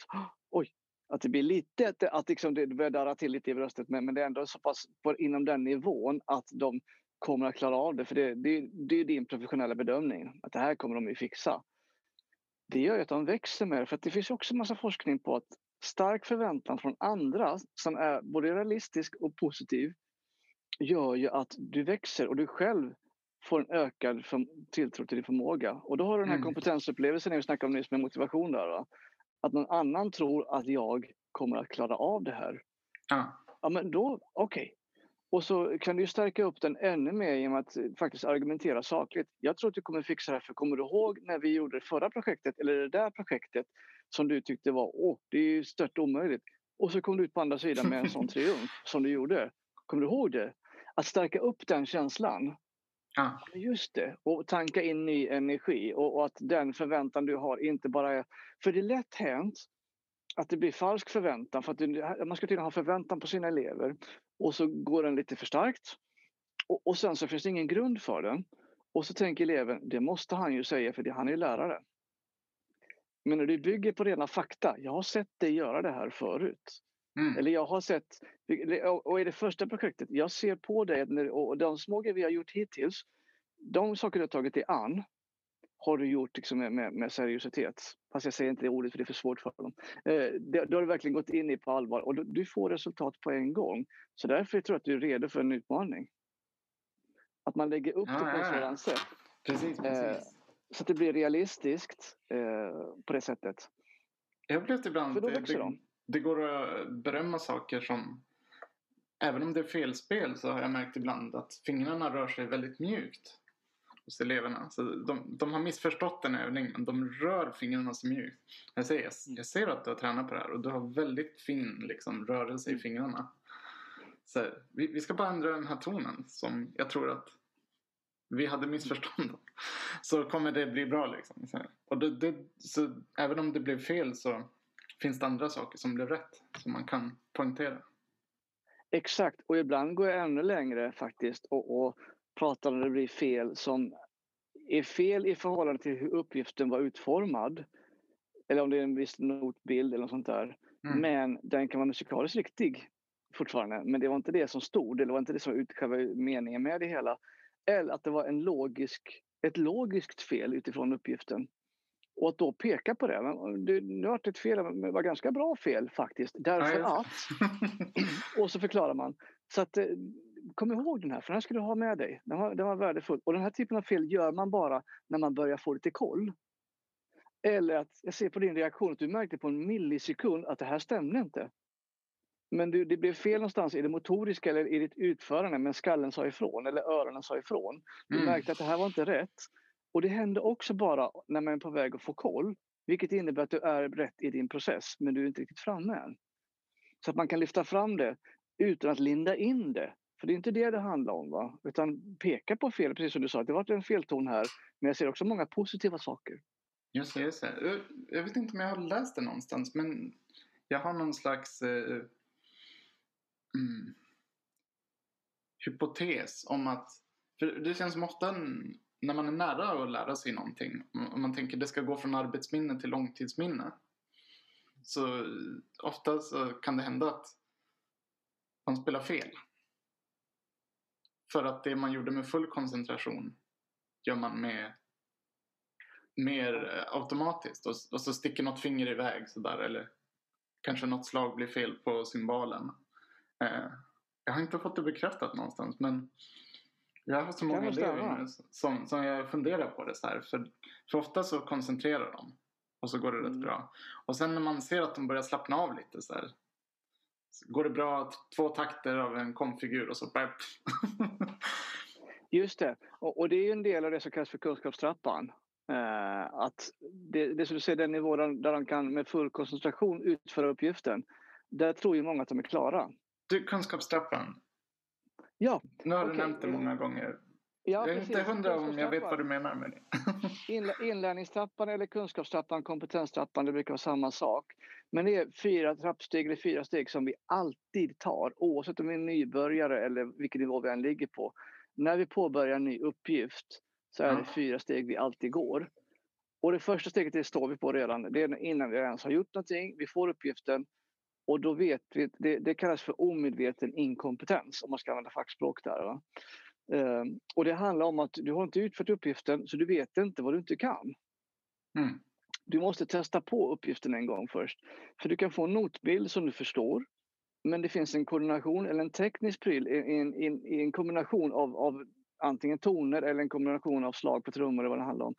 oj, att det blir lite, att, att liksom det börjar darra till lite i bröstet men, men det är ändå så pass på, inom den nivån att de kommer att klara av det. För det, det, det är din professionella bedömning, att det här kommer de ju fixa. Det gör ju att de växer mer, för att det finns också massa forskning på att stark förväntan från andra som är både realistisk och positiv gör ju att du växer och du själv får en ökad tilltro till din förmåga. Och då har du den här Mm. kompetensupplevelsen vi snackade om nyss med motivation där. Va? Att någon annan tror att jag kommer att klara av det här. Ja. Ja men då, okej. Och så kan du stärka upp den ännu mer genom att eh, faktiskt argumentera sakligt. Jag tror att du kommer fixa det här, för kommer du ihåg när vi gjorde det förra projektet, eller det där projektet som du tyckte var, åh, det är ju stört omöjligt. Och så kom du ut på andra sidan med en sån triumf som du gjorde. Kommer du ihåg det? Att stärka upp den känslan. Ja. Just det, och tanka in ny energi och, och att den förväntan du har inte bara är... För det är lätt hänt att det blir falsk förväntan för att det, man ska tydligen ha förväntan på sina elever och så går den lite för starkt och, och sen så finns det ingen grund för den och så tänker eleven, det måste han ju säga för det, han är ju lärare. Men när du bygger på rena fakta, jag har sett dig göra det här förut. Mm. Eller jag har sett, och i det första projektet, jag ser på dig och de små grejer vi har gjort hittills, de saker du har tagit dig an har du gjort liksom med, med, med seriositet. Fast jag säger inte det ordet för det är för svårt för dem. Eh, det, det har du verkligen gått in i på allvar och du, du får resultat på en gång. Så därför tror jag att du är redo för en utmaning. Att man lägger upp Ja, det på ett ja. sådant sätt Precis, Eh, precis. så att det blir realistiskt eh, på det sättet. Jag upplevt ibland För då det, växer de det går att berömma saker som Även om det är felspel så har jag märkt ibland att fingrarna rör sig väldigt mjukt hos eleverna. Så de, de har missförstått en övning men de rör fingrarna så mjukt. Jag säger, jag, jag ser att du har tränat på det här och du har väldigt fin liksom, rörelse i fingrarna. Så vi, vi ska bara ändra den här tonen som jag tror att vi hade missförstånd om. Så kommer det bli bra liksom. Så, och det, det, så även om det blev fel så finns det andra saker som blev rätt som man kan poängtera. Exakt, och ibland går jag ännu längre faktiskt och, och pratar när det blir fel som är fel i förhållande till hur uppgiften var utformad. Eller om det är en viss notbild eller något sånt där. Mm. Men den kan vara musikaliskt riktig fortfarande. Men det var inte det som stod, eller var inte det som var själva meningen med det hela. Eller att det var en logisk, ett logiskt fel utifrån uppgiften. Och att då peka på det. Men det, det var ett fel, men det var ganska bra fel faktiskt. Därför att och så förklarar man. Så att, eh, kom ihåg den här, för den här ska du ha med dig. Den var, den var värdefull. Och den här typen av fel gör man bara när man börjar få lite koll. Eller att, jag ser på din reaktion att du märkte på en millisekund att det här stämde inte. Men du, det blev fel någonstans i det motoriska eller i ditt utförande, men skallen sa ifrån eller öronen sa ifrån. Du Mm. märkte att det här var inte rätt. Och det händer också bara när man är på väg att få koll. Vilket innebär att du är rätt i din process, men du är inte riktigt framme än. Så att man kan lyfta fram det utan att linda in det. För det är inte det det handlar om. Va? Utan peka på fel, precis som du sa. Det var varit en felton här. Men jag ser också många positiva saker. Just det, just det. Jag- vet inte om jag har läst det någonstans men jag har någon slags eh, mm, hypotes om att för det känns som ofta när man är nära att lära sig någonting om man tänker det ska gå från arbetsminne till långtidsminne så ofta så kan det hända att man spelar fel. För att det man gjorde med full koncentration gör man med mer eh, automatiskt och, och så sticker något finger iväg sådär eller kanske något slag blir fel på symbolen. Eh, jag har inte fått det bekräftat någonstans men jag har så många nu som, som jag funderar på det så här. För, för ofta så koncentrerar de och så går det rätt Mm. bra. Och sen när man ser att de börjar slappna av lite så här. Så går det bra, två takter av en komfigur och så bara... Just det. Och, och det är ju en del av det som kallas för kunskapstrappan. Eh, att det, det som du säger, den nivå där, där de kan med full koncentration utföra uppgiften. Där tror ju många att de är klara. Du, kunskapstrappan. Ja, Nu har du Okej, nämnt det många gånger. Ja, jag är inte hundra om jag vet vad du menar med det. Inlärningstrappan eller kunskapstrappan, kompetenstrappan, det brukar vara samma sak. Men det är fyra trappsteg eller fyra steg som vi alltid tar oavsett om vi är nybörjare eller vilken nivå vi än ligger på. När vi påbörjar en ny uppgift så är det fyra steg vi alltid går. Och det första steget det står vi på redan. Det är innan vi ens har gjort någonting. Vi får uppgiften och då vet vi, det, det kallas för omedveten inkompetens om man ska använda fackspråk där. Va? Ehm, och det handlar om att du har inte utfört uppgiften så du vet inte vad du inte kan. Mm. Du måste testa på uppgiften en gång först. För du kan få en notbild som du förstår. Men det finns en koordination eller en teknisk pryl i en, en, en kombination av, av antingen toner eller en kombination av slag på trummor eller vad det handlar om.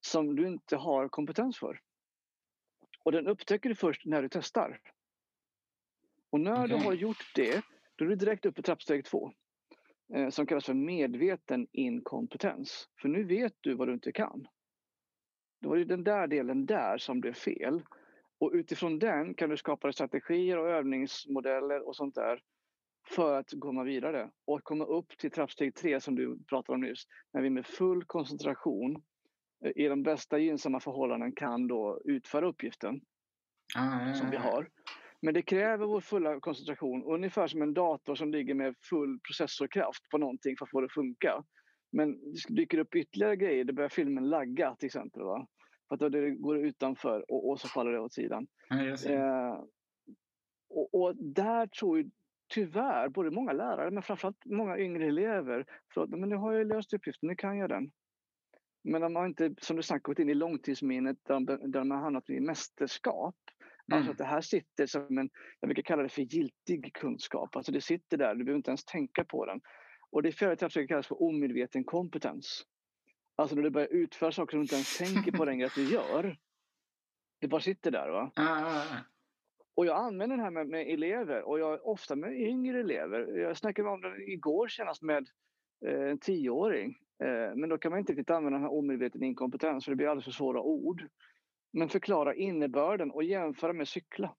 Som du inte har kompetens för. Och den upptäcker du först när du testar. Och när du har gjort det, då är du direkt upp på trappsteg två. Eh, som kallas för medveten inkompetens. För nu vet du vad du inte kan. Det var ju den där delen där som blev fel. Och utifrån den kan du skapa strategier och övningsmodeller och sånt där för att komma vidare och komma upp till trappsteg tre som du pratade om nyss. När vi med full koncentration eh, i de bästa gynnsamma förhållanden kan då utföra uppgiften ah, som vi har. Men det kräver vår fulla koncentration, ungefär som en dator som ligger med full processorkraft på någonting för att få det att funka. Men det dyker upp ytterligare grejer, det börjar filmen lagga till exempel. Va? För att det går utanför och, och så faller det åt sidan. Eh, och, och, där tror ju tyvärr både många lärare men framförallt många yngre elever, för att men nu har jag löst uppgiften, nu kan jag den. Men de har inte, som du sagt, gått in i långtidsminnet där de, där de har hamnat i mästerskap. Mm. Alltså att det här sitter som en, jag brukar kalla det för giltig kunskap. Alltså det sitter där, du behöver inte ens tänka på den. Och det fjärde trappsteget kallas för omedveten kompetens. Alltså när du börjar utföra saker som du inte ens tänker på längre att du gör. Det bara sitter där. va? Och jag använder det här med, med, elever och jag ofta med yngre elever. Jag snackade om det igår senast med eh, en tioåring. Eh, men då kan man inte riktigt använda den här omedveten inkompetens för det blir alldeles för svåra ord. Men förklara innebörden och jämföra med cykla.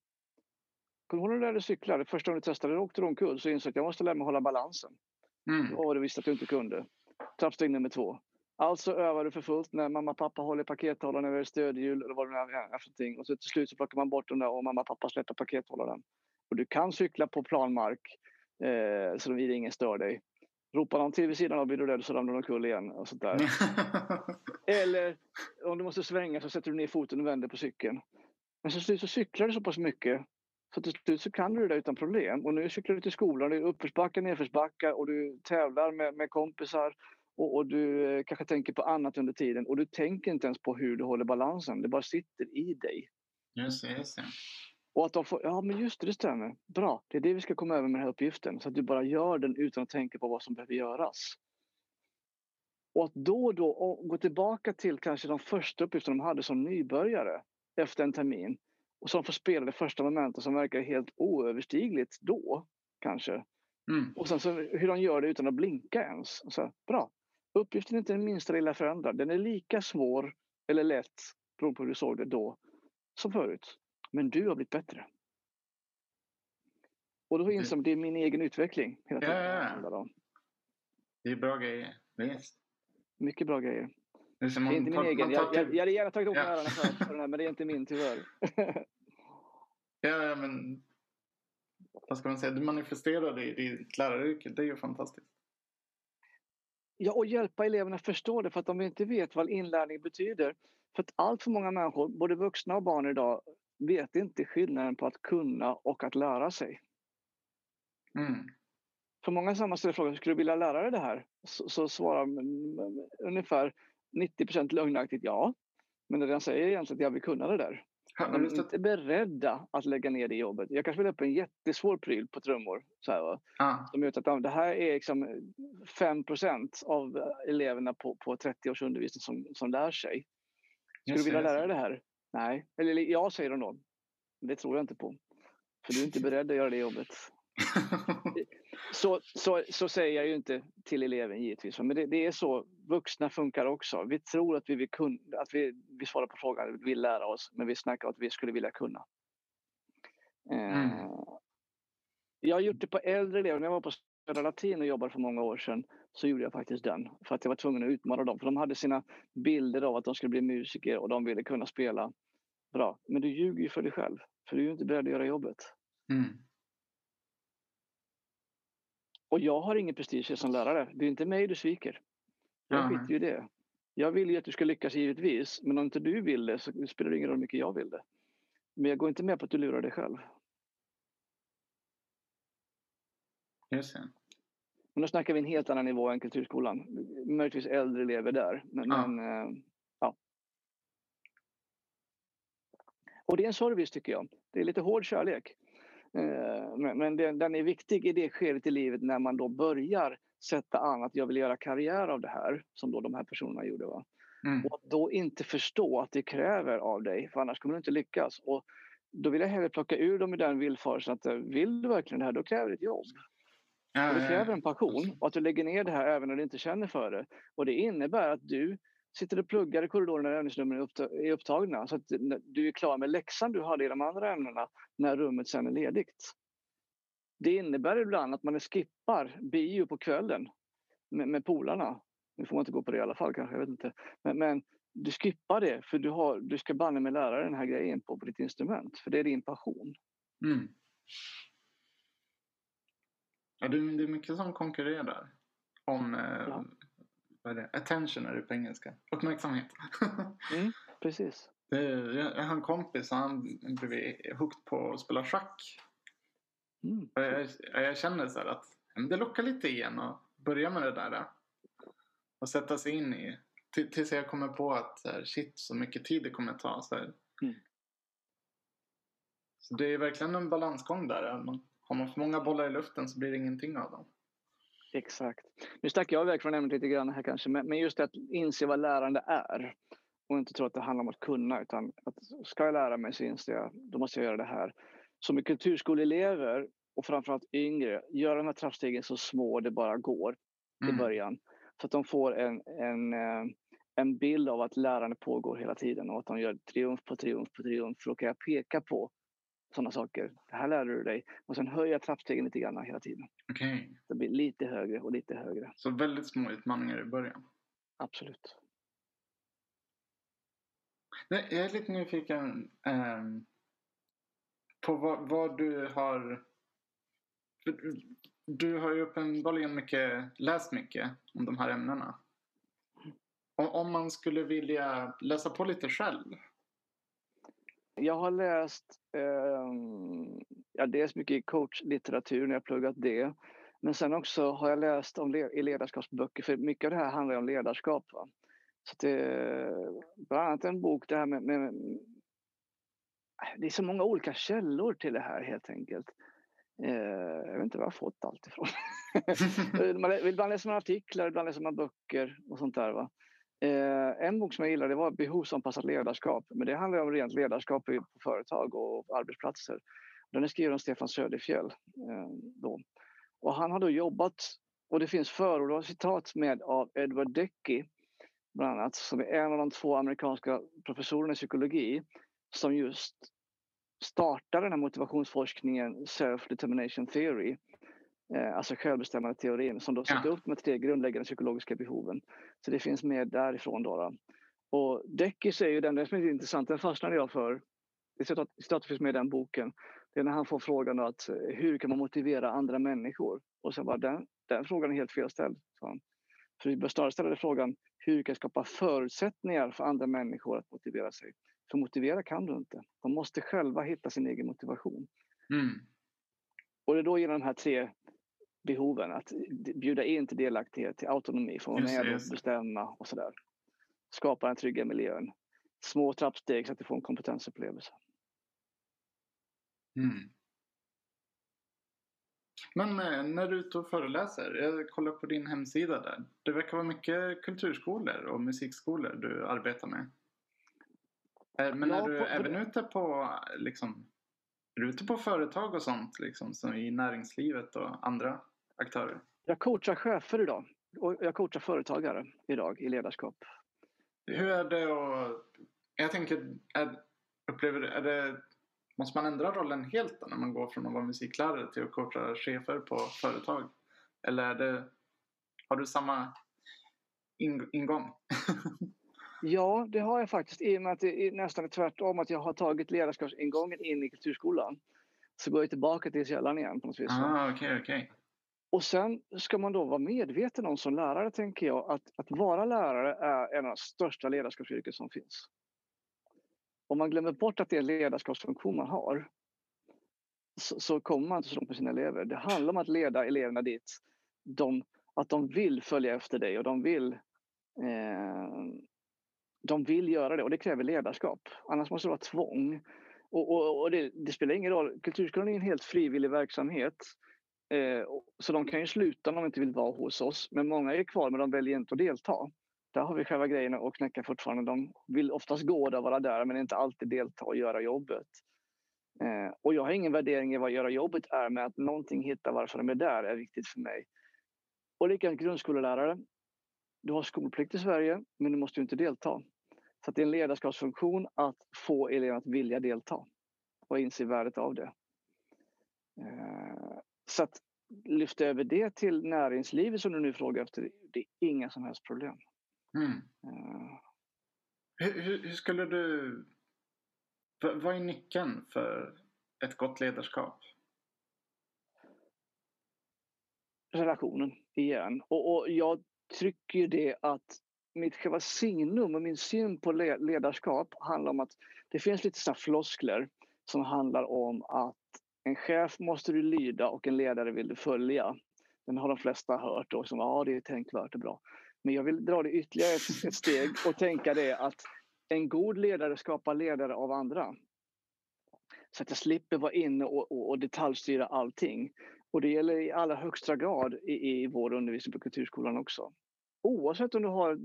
Kommer du ihåg när du lärde cykla? Det första gången du testade, åkte du omkull så insåg att jag måste lära mig hålla balansen. Mm. Var du visste att du inte kunde. Trappsteg nummer två. Alltså övar du för fullt när mamma och pappa håller pakethållaren över stödhjul eller vad det nu är för någonting. Och så till slut så plockar man bort dem där och mamma och pappa släpper pakethållaren. Och du kan cykla på planmark eh, så ingen stör dig. Ropar någon till vid sidan av blir du rädd så ramlar du omkull igen. Och sånt där. eller om du måste svänga så sätter du ner foten och vänder på cykeln. Men till slut så cyklar du så pass mycket så till slut så kan du det där utan problem. Och nu cyklar du till skolan, det är uppförsbackar, nedförsbackar och du tävlar med, med kompisar och, och, du eh, kanske tänker på annat under tiden och du tänker inte ens på hur du håller balansen. Det bara sitter i dig. Just det, just det. Och att de får, ja men just det, det stämmer. Bra, det är det vi ska komma över med den här uppgiften. Så att du bara gör den utan att tänka på vad som behöver göras. Och att då och då gå tillbaka till kanske de första uppgifterna de hade som nybörjare efter en termin. Och de får spela det första momentet som verkar helt oöverstigligt då, kanske. Mm. Och sen så hur de gör det utan att blinka ens. Så, bra, Uppgiften är inte den minsta lilla förändrad. Den är lika svår eller lätt, beroende på hur du såg det då, som förut. Men du har blivit bättre. Och då inser man att det är min egen utveckling. Hela tiden ja, ja, ja. Det är bra grejer. Visst. Mycket bra grejer. Det är, det är inte min egen. Jag, jag, jag hade gärna tagit åt mig äran för den här, men det är inte min tyvärr. ja, men vad ska man säga? Du manifesterar det i ditt läraryrke. Det är ju fantastiskt. Ja, och hjälpa eleverna förstå det för att de inte vet vad inlärning betyder. För att allt för många människor, både vuxna och barn idag, vet inte skillnaden på att kunna och att lära sig. Mm. För många samma ställer frågan, skulle du vilja lära dig det här? Så, så svarar ungefär 90% lögnaktigt ja. Men det den säger egentligen att jag vill kunna det där. De är inte beredda att lägga ner det jobbet. Jag kanske vill upp en jättesvår pryl på trummor. Så här, va? Ah. De vet att det här är liksom 5% av eleverna på, på 30 års undervisning som, som lär sig. Skulle du vilja lära dig det här? Nej. Eller ja, säger de då. Det tror jag inte på. För du är inte beredd att göra det jobbet. så, så, så säger jag ju inte till eleven givetvis, men det, det, är så vuxna funkar också. Vi tror att vi, vill kun, att vi, vi svarar på frågan, vi vill lära oss, men vi snackar att vi skulle vilja kunna. Mm. Uh, jag har gjort det på äldre elever. När jag var på latin och jobbade för många år sedan så gjorde jag faktiskt den. För att jag var tvungen att utmana dem. För de hade sina bilder av att de skulle bli musiker och de ville kunna spela bra. Men du ljuger ju för dig själv. För du är inte beredd att göra jobbet. Mm. Och jag har ingen prestige som lärare. Det är inte mig du sviker. Jag Ja, skiter ju i det. Jag vill ju att du ska lyckas givetvis. Men om inte du vill det så spelar det ingen roll hur mycket jag vill det. Men jag går inte med på att du lurar dig själv. Just det. Men då snackar vi en helt annan nivå än kulturskolan. Möjligtvis äldre elever där. Men, Ja. men eh, ja. Och det är en service tycker jag. Det är lite hård kärlek. Eh, Men, den, är viktig i det skedet i livet när man då börjar sätta an att jag vill göra karriär av det här. Som då de här personerna gjorde. Va? Mm. Och då inte förstå att det kräver av dig. För annars kommer du inte lyckas. Och då vill jag hellre plocka ur dem i den villfarelsen att eh, vill du verkligen det här då kräver det ett jobb. Ja, det kräver en passion och att du lägger ner det här även när du inte känner för det. Och det innebär att du sitter och pluggar i korridoren när övningsnumren är uppta- är upptagna. Så att du är klar med läxan du hade i de andra ämnena när rummet sen är ledigt. Det innebär ibland att man skippar bio på kvällen med, med polarna. Nu får man inte gå på det i alla fall kanske, jag vet inte. Men, men du skippar det för du, har, du ska banne med lära den här grejen på, på ditt instrument. För det är din passion. Mm. Ja, det, är- mycket som konkurrerar om eh, Ja. vad är det? attention är det på engelska. Uppmärksamhet. Precis. det, är- jag, har en kompis och han blev hooked på att spela schack. Mm. Jag, jag känner så här att det lockar lite igen och börja med det där. Och sätta sig in i. till- Tills jag kommer på att shit så mycket tid det kommer ta. Så. Mm. så det är verkligen en balansgång där. Man, har man för många bollar i luften så blir det ingenting av dem. Exakt. Nu stack jag iväg från ämnet lite grann här kanske, men just att inse vad lärande är. Och inte tro att det handlar om att kunna, utan att ska jag lära mig så inser jag, då måste jag göra det här. Så med kulturskoleelever och framförallt yngre, gör de här trappstegen så små det bara går i Mm. början. Så att de får en, en, eh, en bild av att lärande pågår hela tiden och att de gör triumf på triumf på triumf. För då kan jag peka på sådana saker. Det här lärde du dig. Och sen höja trappstegen lite grann hela tiden. Okej. Det blir lite högre och lite högre. Så väldigt små utmaningar i början. Absolut. Nej, Jag är lite nyfiken ehm, på vad, vad du har... du- Du har ju uppenbarligen mycket, läst mycket om de här ämnena. Om, om man skulle vilja läsa på lite själv. Jag har läst eh, ja, dels mycket coachlitteratur när jag pluggat det. Men sen också har jag läst om le- i ledarskapsböcker, för mycket av det här handlar om ledarskap. Va? Så det, bland annat en bok, det här med, med... Det är så många olika källor till det här helt enkelt. Eh, jag vet inte var jag fått allt ifrån. ibland läser man artiklar, ibland läser man böcker och sånt där. Va? Eh, en bok som jag gillade var Behovsanpassat ledarskap. Men det handlar om rent ledarskap på företag och arbetsplatser. Den är skriven av Stefan Söderfjell. Eh, då. Och han har då jobbat, och det finns förord och citat med av Edward Decky bland annat, som är en av de två amerikanska professorerna i psykologi som just startade den här motivationsforskningen Self-Determination Theory. Eh, alltså självbestämmande teorin som då Ja. sätter upp med tre grundläggande psykologiska behoven. Så det finns med därifrån. Då, då. Och Decky säger ju den, det som är intressant, den fastnade jag för. Det citat- citatet finns med i den boken. Det är när han får frågan att eh, hur kan man motivera andra människor? Och sen bara den, den frågan är helt felställd. För vi bör snarare ställa frågan hur kan jag skapa förutsättningar för andra människor att motivera sig? För motivera kan du inte. De måste själva hitta sin egen motivation. Mm. Och det är då genom de här tre behoven att bjuda in till delaktighet, till autonomi, få vara med och bestämma och sådär. Skapa den trygga miljön. Små trappsteg så att du får en kompetensupplevelse. Mm. Men eh, när du är ute och föreläser, jag kollar på din hemsida där. Det verkar vara mycket kulturskolor och musikskolor du arbetar med. Eh, Men Ja, är du på- även ute på liksom, är du ute på företag och sånt liksom, som i näringslivet och andra aktörer? Jag coachar chefer idag och jag coachar företagare idag i ledarskap. Hur är det och jag tänker, är, upplever är det, måste man ändra rollen helt då när man går från att vara musiklärare till att coacha chefer på företag? Eller är det, har du samma in, ingång? ja, det har jag faktiskt i och med att det är nästan tvärtom att jag har tagit ledarskapsingången in i kulturskolan. Så går jag tillbaka till källan igen på något vis. Ah, okay, okay. Och sen ska man då vara medveten om som lärare, tänker jag, att, att vara lärare är en av de största ledarskapsyrken som finns. Om man glömmer bort att det är en ledarskapsfunktion man har, så, så kommer man inte så långt med sina elever. Det handlar om att leda eleverna dit, de, att de vill följa efter dig och de vill, eh, de vill göra det och det kräver ledarskap. Annars måste det vara tvång. Och, och, och det, det, spelar ingen roll, kulturskolan är en helt frivillig verksamhet. Eh, så de kan ju sluta om de inte vill vara hos oss. Men många är kvar men de väljer inte att delta. Där har vi själva grejen att knäcka fortfarande. De vill oftast gå där och vara där men inte alltid delta och göra jobbet. Eh, och jag har ingen värdering i vad göra jobbet är men att någonting hitta varför de är där är viktigt för mig. Och likadant grundskollärare. Du har skolplikt i Sverige men du måste ju inte delta. Så det är en ledarskapsfunktion att få eleverna att vilja delta och inse värdet av det. Eh, så att lyfta över det till näringslivet som du nu frågar efter, det är inga som helst problem. Mm. Uh. Hur, hur, skulle du... Vad är nyckeln för ett gott ledarskap? Relationen igen. Och, och jag tycker det att mitt själva signum och min syn på ledarskap handlar om att det finns lite sådana floskler som handlar om att en chef måste du lyda och en ledare vill du följa. Den har de flesta hört och som ja det är tänkvärt och bra. Men jag vill dra det ytterligare ett, ett steg och tänka det att en god ledare skapar ledare av andra. Så att jag slipper vara inne och, och, och detaljstyra allting. Och det gäller i allra högsta grad i, i vår undervisning på kulturskolan också. Oavsett om du har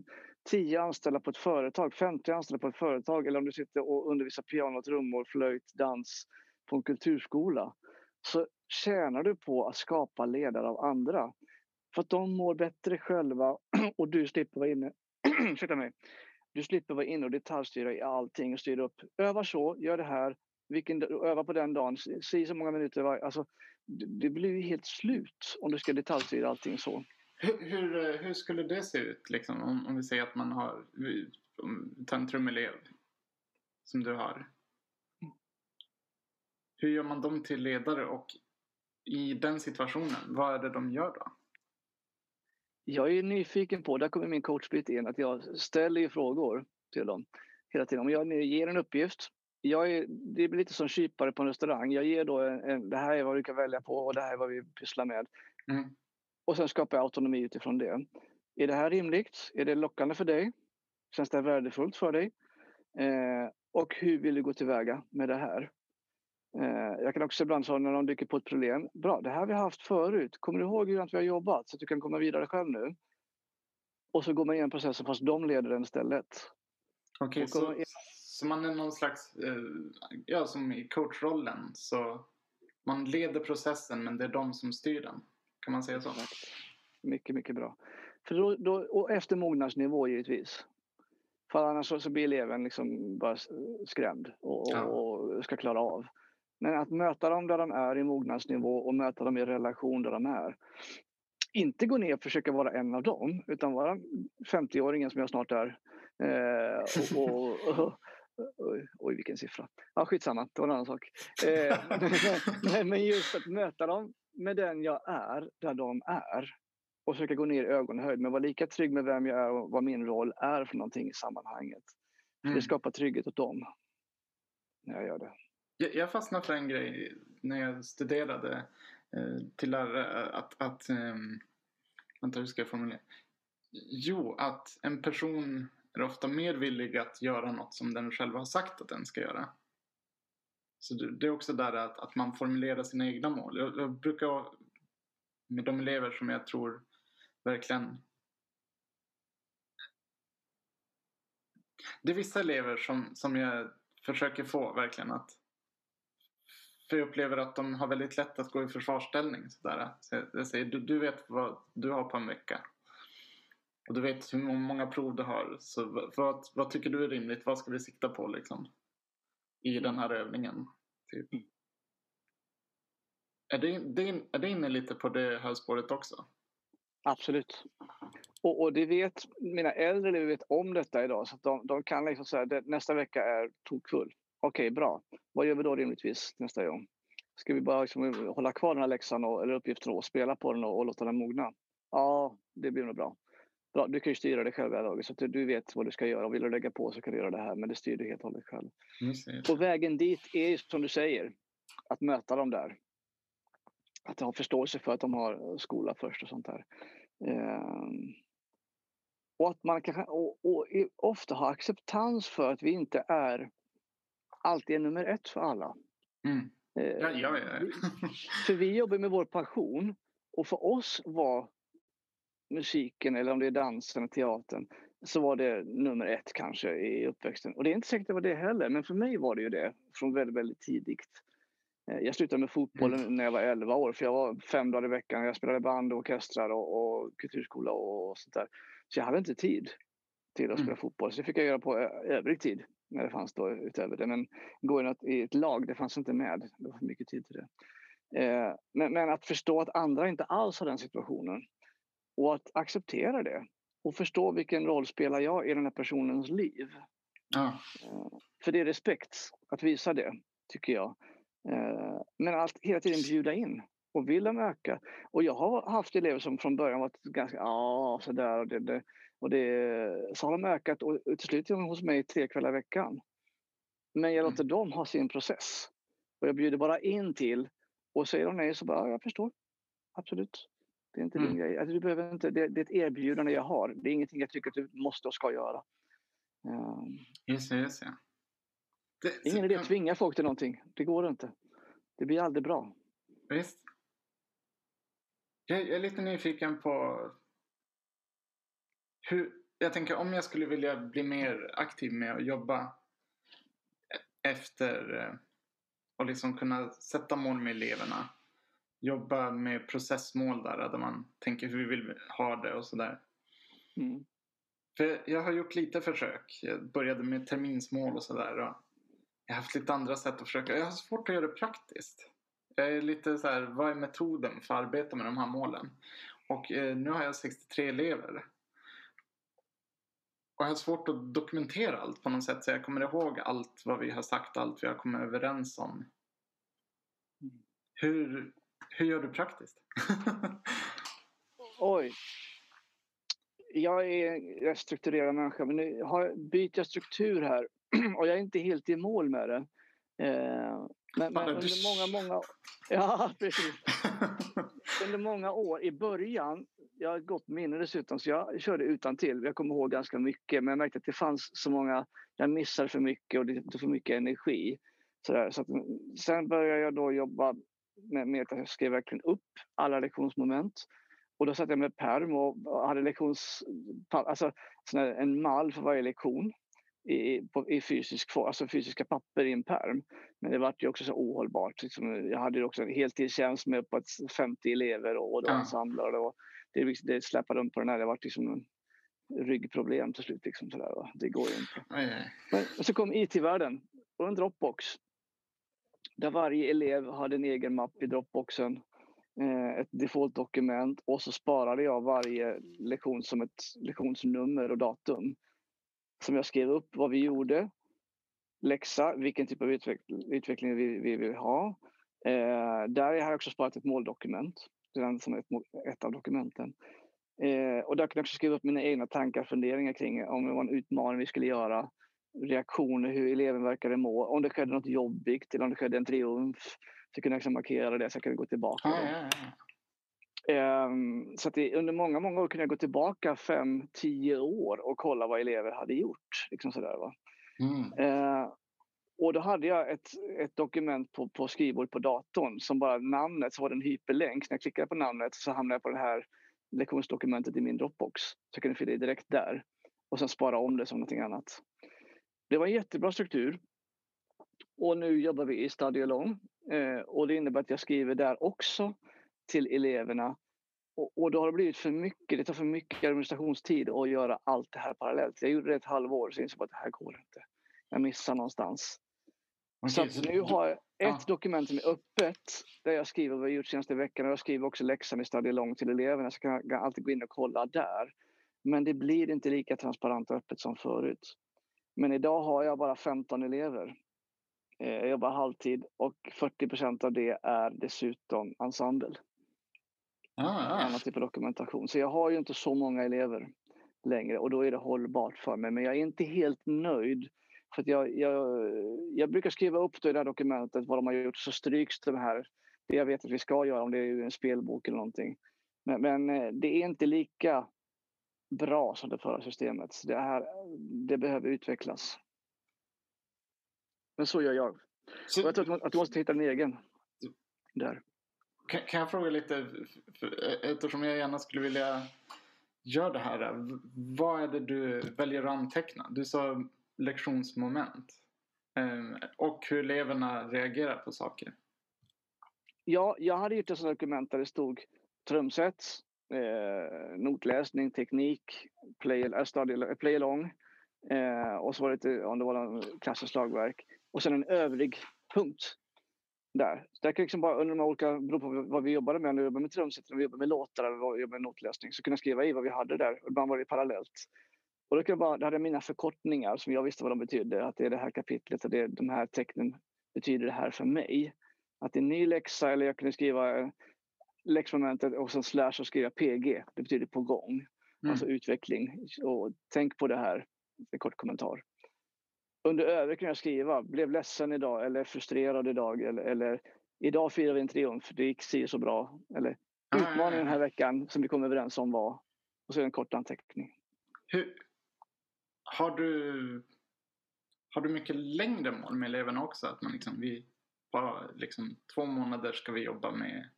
10 anställda på ett företag, 50 anställda på ett företag eller om du sitter och undervisar piano, trummor, flöjt, dans på en kulturskola så tjänar du på att skapa ledare av andra. För att de mår bättre själva och du slipper vara inne, mig, du slipper vara inne och detaljstyra i allting och styra upp. Öva så, gör det här, vilken, öva på den dagen, si så många minuter varje. Alltså, det blir ju helt slut om du ska detaljstyra allting så. Hur, hur, eh, hur skulle det se ut liksom, om, om vi säger att man har, en trumelev som du har. Hur gör man dem till ledare och i den situationen, vad är det de gör då? Jag är nyfiken på, där kommer min coachbit in, att jag ställer frågor till dem hela tiden. Om jag ger en uppgift, jag är, det blir lite som kypare på en restaurang. Jag ger då en, en, det här är vad du kan välja på och det här är vad vi pysslar med. Mm. Och sen skapar jag autonomi utifrån det. Är det här rimligt? Är det lockande för dig? Känns det värdefullt för dig? Eh, och hur vill du gå tillväga med det här? Eh, jag kan också ibland säga när de dyker på ett problem. Bra, det här har vi haft förut. Kommer du ihåg hur vi har jobbat så att du kan komma vidare själv nu? Och så går man igenom processen fast de leder den istället. Okej, okay, så, så man är någon slags, eh, ja som i coachrollen så man leder processen men det är de som styr den. Kan man säga så? Mycket, mycket bra. För då, då, och efter mognadsnivå givetvis. För annars så, så blir eleven liksom bara skrämd och, ja. och, ska klara av. Men att möta dem där de är i mognadsnivå och möta dem i relation där de är. Inte gå ner och försöka vara en av dem, utan vara 50-åringen som jag snart är. Eh, och, och, och, oj, vilken siffra. Ja, skitsamma, det var en annan sak. Eh, men, men just att möta dem med den jag är, där de är och försöka gå ner i ögonhöjd men vara lika trygg med vem jag är och vad min roll är för någonting i sammanhanget. Mm. Det skapar trygghet åt dem när jag gör det. Jag, jag fastnade för en grej när jag studerade eh, till lärare att, att eh, vänta hur ska jag formulera? Jo, att en person är ofta mer villig att göra något som den själv har sagt att den ska göra. Så det är också där att, att man formulerar sina egna mål. Jag, jag brukar med de elever som jag tror verkligen Det är vissa elever som, som jag försöker få verkligen att för jag upplever att de har väldigt lätt att gå i försvarsställning. Sådär. Så jag säger, du, du vet vad du har på en vecka. Och du vet hur många prov du har. Så vad, vad tycker du är rimligt? Vad ska vi sikta på liksom? I den här övningen. Typ. Mm. Är, det, det, är det inne lite på det här spåret också? Absolut. Och, och det vet mina äldre elever vet om detta idag så de, de kan liksom säga att nästa vecka är tokfull. Okej, okay, bra. Vad gör vi då rimligtvis nästa gång? Ska vi bara liksom hålla kvar den här läxan och, eller uppgiften och spela på den och, och låta den mogna? Ja, det blir nog bra. bra. Du kan ju styra det själv Laget, så att du vet vad du ska göra. Vill du lägga på så kan du göra det här, men det styr du helt och hållet själv. Och vägen dit är som du säger, att möta dem där. Att ha förståelse för att de har skola först och sånt där. Ehm. Och att man kan och, och ofta ha acceptans för att vi inte är alltid är nummer ett för alla. Mm. Ja, ja, ja. för vi jobbar med vår passion och för oss var musiken eller om det är dansen, teatern, så var det nummer ett kanske i uppväxten. Och det är inte säkert det var det heller, men för mig var det ju det från väldigt, väldigt tidigt. Eh, jag slutade med fotbollen mm. när jag var 11 år, för jag var fem dagar i veckan. Jag spelade band och orkestrar och, och kulturskola och sånt där. Så jag hade inte tid till att spela mm. fotboll, så det fick jag göra på övrig tid när det fanns då utöver det. Men gå in i ett lag, det fanns inte med. Det var för mycket tid till det. Eh, men, men, att förstå att andra inte alls har den situationen och att acceptera det och förstå vilken roll spelar jag i den här personens liv. Ja. Eh, för det är respekt att visa det, tycker jag. Eh, men allt, hela tiden bjuda in och vill de öka. Och jag har haft elever som från början varit ganska, ja sådär och det, det, och det, så har de ökat och till slut är de hos mig tre kvällar i veckan. Men jag låter mm. dem ha sin process. Och jag bjuder bara in till och säger de nej så bara, ja, jag förstår. Absolut. Det är inte mm. din grej. Alltså, du behöver inte, det, det, är ett erbjudande jag har. Det är ingenting jag tycker att du måste och ska göra. Um, just det, just det. det ingen idé att tvinga folk till någonting. Det går inte. Det blir aldrig bra. Visst. Jag, jag är lite nyfiken på hur, jag tänker om jag skulle vilja bli mer aktiv med att jobba efter eh, och liksom kunna sätta mål med eleverna. Jobba med processmål där, där man tänker hur vi vill ha det och sådär. Mm. För jag har gjort lite försök. Jag började med terminsmål och sådär. Jag har haft lite andra sätt att försöka. Jag har svårt att göra det praktiskt. Jag är lite så här, vad är metoden för att arbeta med de här målen? Och eh, nu har jag 63 elever. Och jag har svårt att dokumentera allt på något sätt. Så jag kommer ihåg allt vad vi har sagt, allt vi har kommit överens om. Hur, hur gör du praktiskt? Oj. Jag är en strukturerad människa men nu har, byter jag struktur här och jag är inte helt i mål med det. Eh, men, men under många, många... Ja, precis. under många år i början jag har ett gott minne dessutom så jag körde utan till. Jag kommer ihåg ganska mycket men jag märkte att det fanns så många, jag missade för mycket och det tog för mycket energi. Så, så att, sen började jag då jobba med, med att jag skrev verkligen upp alla lektionsmoment. Och då satt jag med perm och hade lektions, alltså en mall för varje lektion i, på, i fysisk, alltså fysiska papper i en perm. Men det var ju också så ohållbart. Liksom, jag hade också en heltidstjänst med uppåt 50 elever och, och ja. ensemble. Och, det, liksom, det släpade runt på den här. Det var liksom ryggproblem till slut. Liksom, sådär, va? Det går ju inte. Nej. Men så kom IT-världen och en Dropbox. Där varje elev hade en egen mapp i Dropboxen. Eh, ett default-dokument och så sparade jag varje lektion som ett lektionsnummer och datum. Som jag skrev upp vad vi gjorde, läxa, vilken typ av utveckling, utveckling vi, vi vill ha. Eh, där har jag också sparat ett måldokument redan som ett, ett av dokumenten. Eh, och där kunde jag också skriva upp mina egna tankar och funderingar kring om det var en utmaning vi skulle göra, reaktioner, hur eleven verkade må, om det skedde något jobbigt eller om det skedde en triumf. Så kunde jag liksom markera det så jag kunde gå tillbaka. Ah, ja, ja. Eh, så att det, under många, många år kunde jag gå tillbaka fem, tio år och kolla vad elever hade gjort. Liksom sådär, va? Mm. Eh, och då hade jag ett, ett dokument på, på skrivbordet på datorn som bara namnet, så var det en hyperlänk. När jag klickade på namnet så hamnade jag på det här lektionsdokumentet i min Dropbox. Så jag kunde fylla i direkt där och sen spara om det som någonting annat. Det var en jättebra struktur. Och nu jobbar vi i Study Alone eh, och det innebär att jag skriver där också till eleverna. Och, och då har det blivit för mycket, det tar för mycket administrationstid att göra allt det här parallellt. Jag gjorde det ett halvår och så insåg att det här går inte. Jag missar någonstans. Okay, så, så nu har jag ett ja. dokument som är öppet där jag skriver vad jag gjort senaste veckan och jag skriver också läxan i Study Long till eleverna så kan jag alltid gå in och kolla där. Men det blir inte lika transparent och öppet som förut. Men idag har jag bara 15 elever. Eh, jag jobbar halvtid och 40 procent av det är dessutom ensemble. Ah, ah. Annan typ av dokumentation. Så jag har ju inte så många elever längre och då är det hållbart för mig. Men jag är inte helt nöjd. För jag, jag, jag brukar skriva upp det i det här dokumentet vad de har gjort så stryks det här. Det jag vet att vi ska göra om det är en spelbok eller någonting. Men, men eh, det är inte lika bra som det förra systemet. Det, här, det behöver utvecklas. Men så gör jag. Så, jag tror att du måste hitta en egen där. Kan, kan jag fråga lite, eftersom jag gärna skulle vilja göra det här. Vad är det du väljer att anteckna? Du sa lektionsmoment. Ehm, och hur eleverna reagerar på saker. Ja, jag hade gjort ett dokument där det stod trumset, eh, notläsning, teknik, play, äh, play along. Eh, och så var det lite, om det var klassiskt slagverk. Och sen en övrig punkt. Där. Så där kan liksom bara under de olika, beror på vad vi jobbade med, om vi jobbade med trumset, om vi jobbade med låtar eller vi jobbade med notläsning, så kunde jag skriva i vad vi hade där. Ibland var det parallellt. Och då, jag bara, då hade jag mina förkortningar som jag visste vad de betydde. Att det är det här kapitlet och det, de här tecknen betyder det här för mig. Att det är en ny läxa eller jag kunde skriva läxmomentet och sen slash och skriva PG. Det betyder på gång. Mm. Alltså utveckling. Och tänk på det här. En kort kommentar. Under övrigt kan jag skriva, blev ledsen idag eller frustrerad idag eller, eller idag firar vi en triumf, det gick si så bra. Eller utmaningen den här veckan som vi kom överens om var, och så en kort anteckning. Hur, har, du, har du mycket längre mål med eleverna också? Att man liksom, vi, bara liksom två månader ska vi jobba med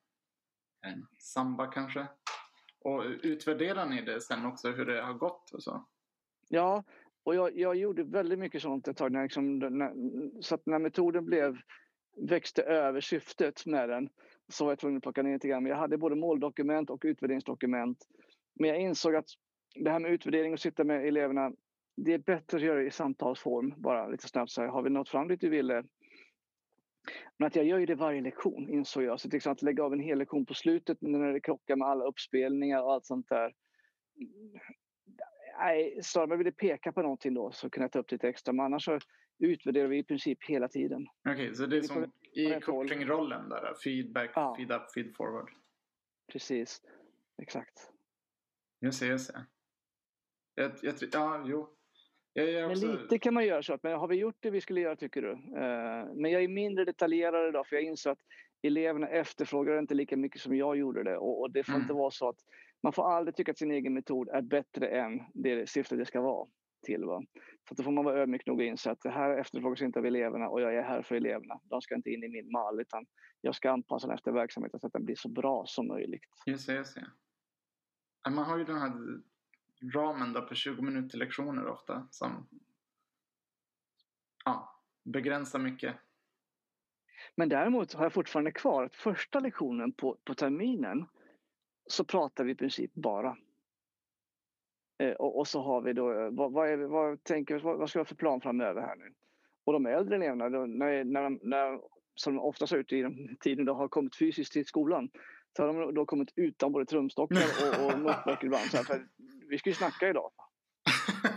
en samba kanske? Och utvärderar ni det sen också hur det har gått och så? Ja, och jag, jag gjorde väldigt mycket sånt ett tag. När, liksom, när, så att när metoden blev, växte över syftet med den så var jag tvungen att plocka ner lite grann. Men jag hade både måldokument och utvärderingsdokument. Men jag insåg att det här med utvärdering och sitta med eleverna, det är bättre att göra det i samtalsform. Bara lite snabbt säga, har vi nått fram dit du ville? Men att jag gör ju det varje lektion insåg jag. Så till exempel att lägga av en hel lektion på slutet när det krockar med alla uppspelningar och allt sånt där. Nej, snarare om jag ville peka på någonting då så kunde jag ta upp lite extra. Men annars så utvärderar vi i princip hela tiden. Okej, okay, så det är som i coachingrollen där? Feedback, ja. feed up, feed forward. Precis, exakt. Jag ser, jag ser. Jag, jag, ja, jo. Jag också... Men lite kan man göra så. Men har vi gjort det vi skulle göra tycker du? Uh, men jag är mindre detaljerad idag för jag inser att eleverna efterfrågar inte lika mycket som jag gjorde det. Och, och det får mm. inte vara så att man får aldrig tycka att sin egen metod är bättre än det syfte det ska vara till. Va? Så då får man vara ödmjuk nog och inse att det här efterfrågas inte av eleverna och jag är här för eleverna. De ska inte in i min mall utan jag ska anpassa den efter verksamheten så att den blir så bra som möjligt. Just det, just det. Man har ju den här ramen då på 20 minuter lektioner ofta som ja, begränsar mycket. Men däremot har jag fortfarande kvar att första lektionen på, på terminen så pratar vi i princip bara. Eh, och, så har vi då, eh, vad, vad, är, vad tänker vad, vad ska vi ha för plan framöver här nu? Och de äldre eleverna, då, när, när, när, som ofta ser ut i den tiden de har kommit fysiskt till skolan, så har de då kommit utan både trumstockar och, och notböcker ibland. Så här, för vi ska ju snacka idag.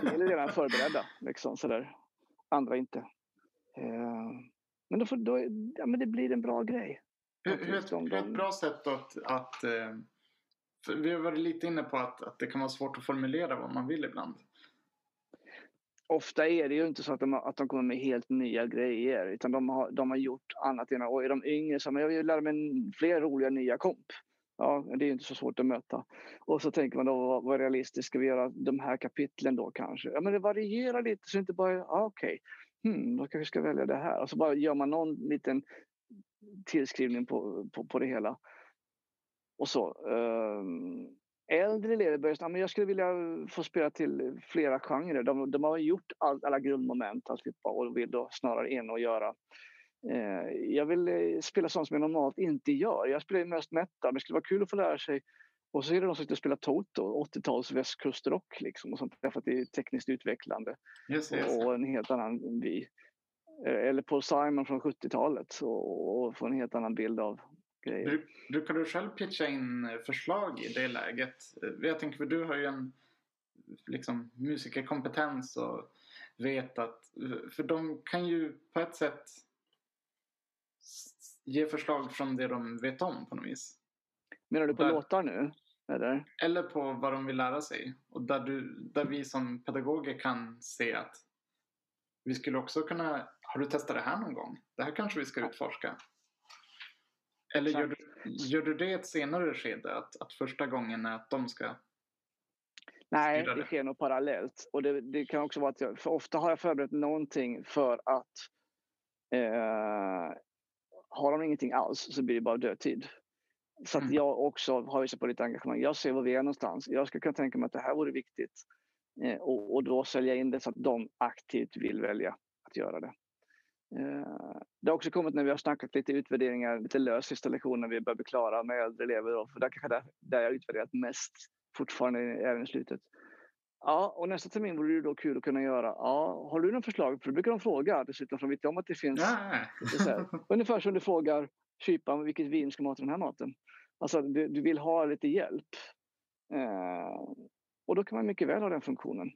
Vi är redan förberedda, liksom sådär. Andra inte. Eh, men, då får, då, ja, men det blir en bra grej. Hur, hur, ett, hur ett bra sätt att, att eh, vi har varit lite inne på att, att det kan vara svårt att formulera vad man vill ibland. Ofta är det ju inte så att de, att de kommer med helt nya grejer utan de har, de har gjort annat innan. Och är de yngre så jag vill lära mig fler roliga nya komp. Ja, det är inte så svårt att möta. Och så tänker man då, vad, vad realistiskt ska vi göra de här kapitlen då kanske? Ja, men det varierar lite så inte bara, ja, okej, okay. hmm, då kanske vi ska välja det här. Och så bara gör man någon liten tillskrivning på, på, på det hela. Och så. Um, äldre elever börjar säga, men jag skulle vilja få spela till flera genrer. De, de har gjort all, alla grundmoment alltihopa och vill då snarare in och göra eh, jag vill eh, spela sånt som jag normalt inte gör. Jag spelar mest metal, men det skulle vara kul att få lära sig. Och så är det de som sitter och spelar Toto, 80-tals västkustrock liksom och sånt, därför att det är tekniskt utvecklande. Just, just. Och en helt annan vy. eller Paul Simon från 70-talet och, och få en helt annan bild av grejer. Brukar du själv pitcha in förslag i det läget? Jag tänker för du har ju en liksom, musikerkompetens och vet att... För de kan ju på ett sätt ge förslag från det de vet om på något vis. Menar du på där, låtar nu? Eller? eller på vad de vill lära sig. Och där, du, där vi som pedagoger kan se att vi skulle också kunna... Har du testat det här någon gång? Det här kanske vi ska utforska. Eller gör du, gör du det i ett senare skede? Att, att första gången är att de ska Nej, det sker nog parallellt. Och det, det, kan också vara att jag, för ofta har jag förberett någonting för att eh, har de ingenting alls så blir det bara dödtid. Så att mm. jag också har visat på lite engagemang. Jag ser var vi är någonstans. Jag skulle kunna tänka mig att det här vore viktigt. Eh, och, och, då sälja in det så att de aktivt vill välja att göra det. Eh, det har också kommit när vi har snackat lite utvärderingar, lite lös sista lektionen vi börjar bli klara med äldre elever. Då, för det är kanske där, där jag utvärderat mest fortfarande även i slutet. Ja, och nästa termin vore det då kul att kunna göra. Ja, har du några förslag? För det brukar de fråga dessutom, för de vet om att det finns. Ja. ungefär som du frågar kyparen vilket vin ska man ha till den här maten. Alltså, du, du vill ha lite hjälp. Eh, och då kan man mycket väl ha den funktionen.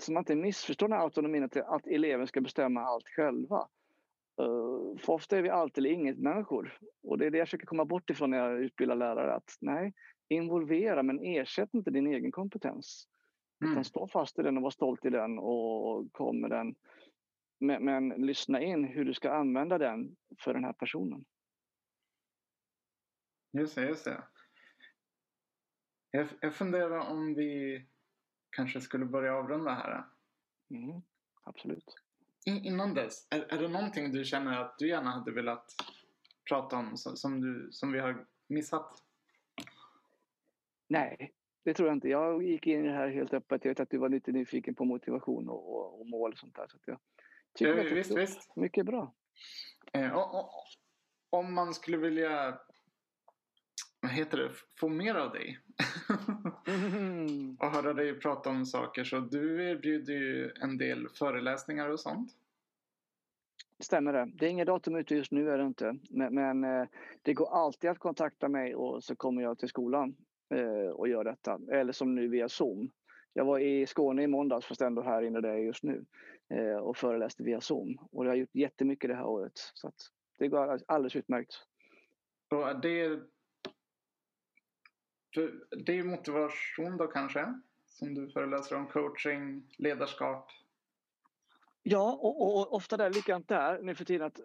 Så man inte missförstår den här autonomin att, att eleven ska bestämma allt själva. Uh, för ofta är vi allt eller inget människor. Och det är det jag försöker komma bort ifrån när jag utbildar lärare. Att nej, involvera men ersätt inte din egen kompetens. Mm. Utan stå fast i den och var stolt i den och kom med den. Men, men lyssna in hur du ska använda den för den här personen. Just det, just det. Jag, jag funderar om vi kanske skulle börja avrunda här. Mm, absolut. In, innan dess, är, är det någonting du känner att du gärna hade velat prata om som, du, som vi har missat? Nej, det tror jag inte. Jag gick in i det här helt öppet. Jag vet att du var lite nyfiken på motivation och, och, och mål och sånt där. Så jag tycker ja, att visst, det visst. mycket bra. Eh, och, och, om man skulle vilja vad heter det, få mer av dig mm. och höra dig prata om saker så du erbjuder ju en del föreläsningar och sånt. Stämmer det. Det är inget datum ute just nu är det inte. Men, men eh, det går alltid att kontakta mig och så kommer jag till skolan eh, och gör detta. Eller som nu via Zoom. Jag var i Skåne i måndags, fast ändå här inne där jag är just nu. Eh, och föreläste via Zoom. Och det har gjort jättemycket det här året. Så det går alldeles utmärkt. Och det, det är motivation då kanske? Som du föreläser om coaching, ledarskap? Ja, och, och, ofta det är likadant där nu för tiden att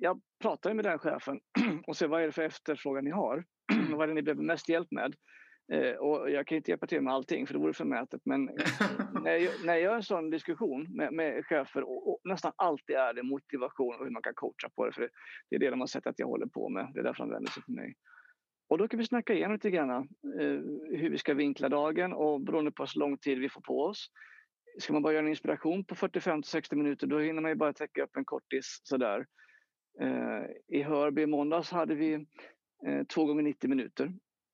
jag pratar med den chefen och ser vad är det för efterfrågan ni har? vad är det ni behöver mest hjälp med? Eh, och jag kan inte hjälpa till med allting för det vore förmätet men när, jag, när jag gör en sån diskussion med, med chefer och, och, nästan alltid är det motivation och hur man kan coacha på det för det, det är det de har sett att jag håller på med. Det är därför de vänder sig till mig. Och då kan vi snacka igenom lite grann eh, hur vi ska vinkla dagen och beroende på hur lång tid vi får på oss. Ska man bara göra en inspiration på 45-60 minuter då hinner man ju bara täcka upp en kortis sådär. Eh, I Hörby i måndags hade vi eh, två gånger 90 minuter.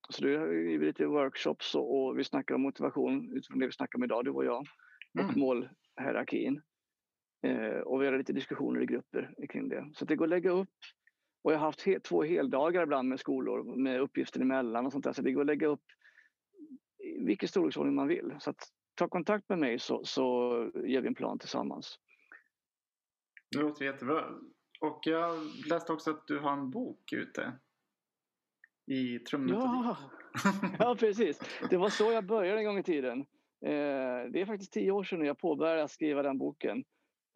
Så det är lite workshops och, vi snackar om motivation utifrån det vi snackar om idag, du och jag. Och mm. målhierarkin. Och vi har lite diskussioner i grupper kring det. Så det går att lägga upp och jag har haft he två heldagar ibland med skolor med uppgifter emellan och sånt där. Så det går att lägga upp vilken storleksordning man vill. Så att, ta kontakt med mig så, så gör vi en plan tillsammans. Det låter jättebra. Och jag läste också att du har en bok ute. I trummetodik. Ja. ja, precis. Det var så jag började en gång i tiden. Eh, det är faktiskt tio år sedan jag påbörjade skriva den boken.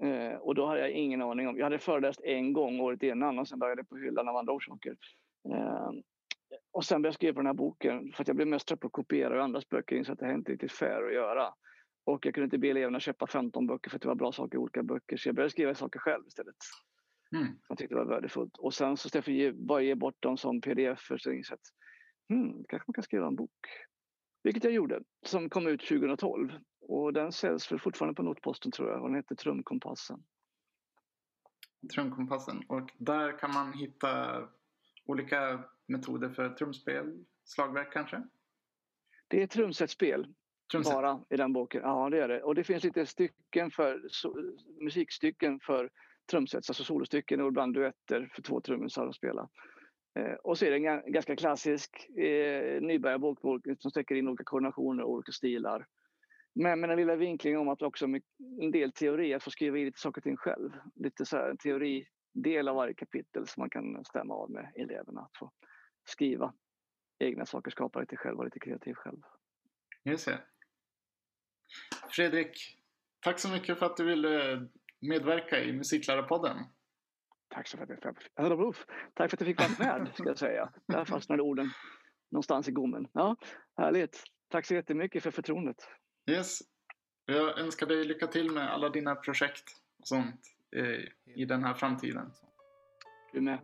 Eh, och då hade jag ingen aning om... Jag hade föreläst en gång året innan och sen började på hyllan av andra orsaker. Eh, och sen började jag skriva den här boken för att jag blev mest trött på att kopiera andras böcker så att det här inte riktigt fair att göra. Och jag kunde inte be eleverna köpa 15 böcker för att det var bra saker i olika böcker. Så jag började skriva saker själv istället. Mm. Jag tyckte det var värdefullt. Och sen så istället för att bara ge bort dem som pdf så insåg jag hmm, kanske man kan skriva en bok. Vilket jag gjorde, som kom ut 2012. Och den säljs för fortfarande på Notposten tror jag och den heter Trumkompassen. Trumkompassen. Och där kan man hitta olika metoder för trumspel, slagverk kanske? Det är trumsetspel Trumset. bara i den boken. Ja, det är det. Och det finns lite stycken för musikstycken för trumsets, alltså solostycken och ibland duetter för två trummisar att spela. Eh, och så är det en ganska klassisk eh, nybörjarbok som täcker in olika koordinationer och olika stilar. Men med den lilla vinklingen om att också en del teori, att få skriva in lite saker och ting själv. Lite så här, en teoridel av varje kapitel som man kan stämma av med eleverna. Att få skriva egna saker, skapa lite själv och lite kreativ själv. Just det. Fredrik, tack så mycket för att du ville medverka i Musiklärarpodden. Tack så mycket. För att du fick vara med, ska jag säga. Där fastnade orden någonstans i gommen. Ja, härligt. Tack så jättemycket för förtroendet. Yes. Jag önskar dig lycka till med alla dina projekt och sånt i den här framtiden. Du med.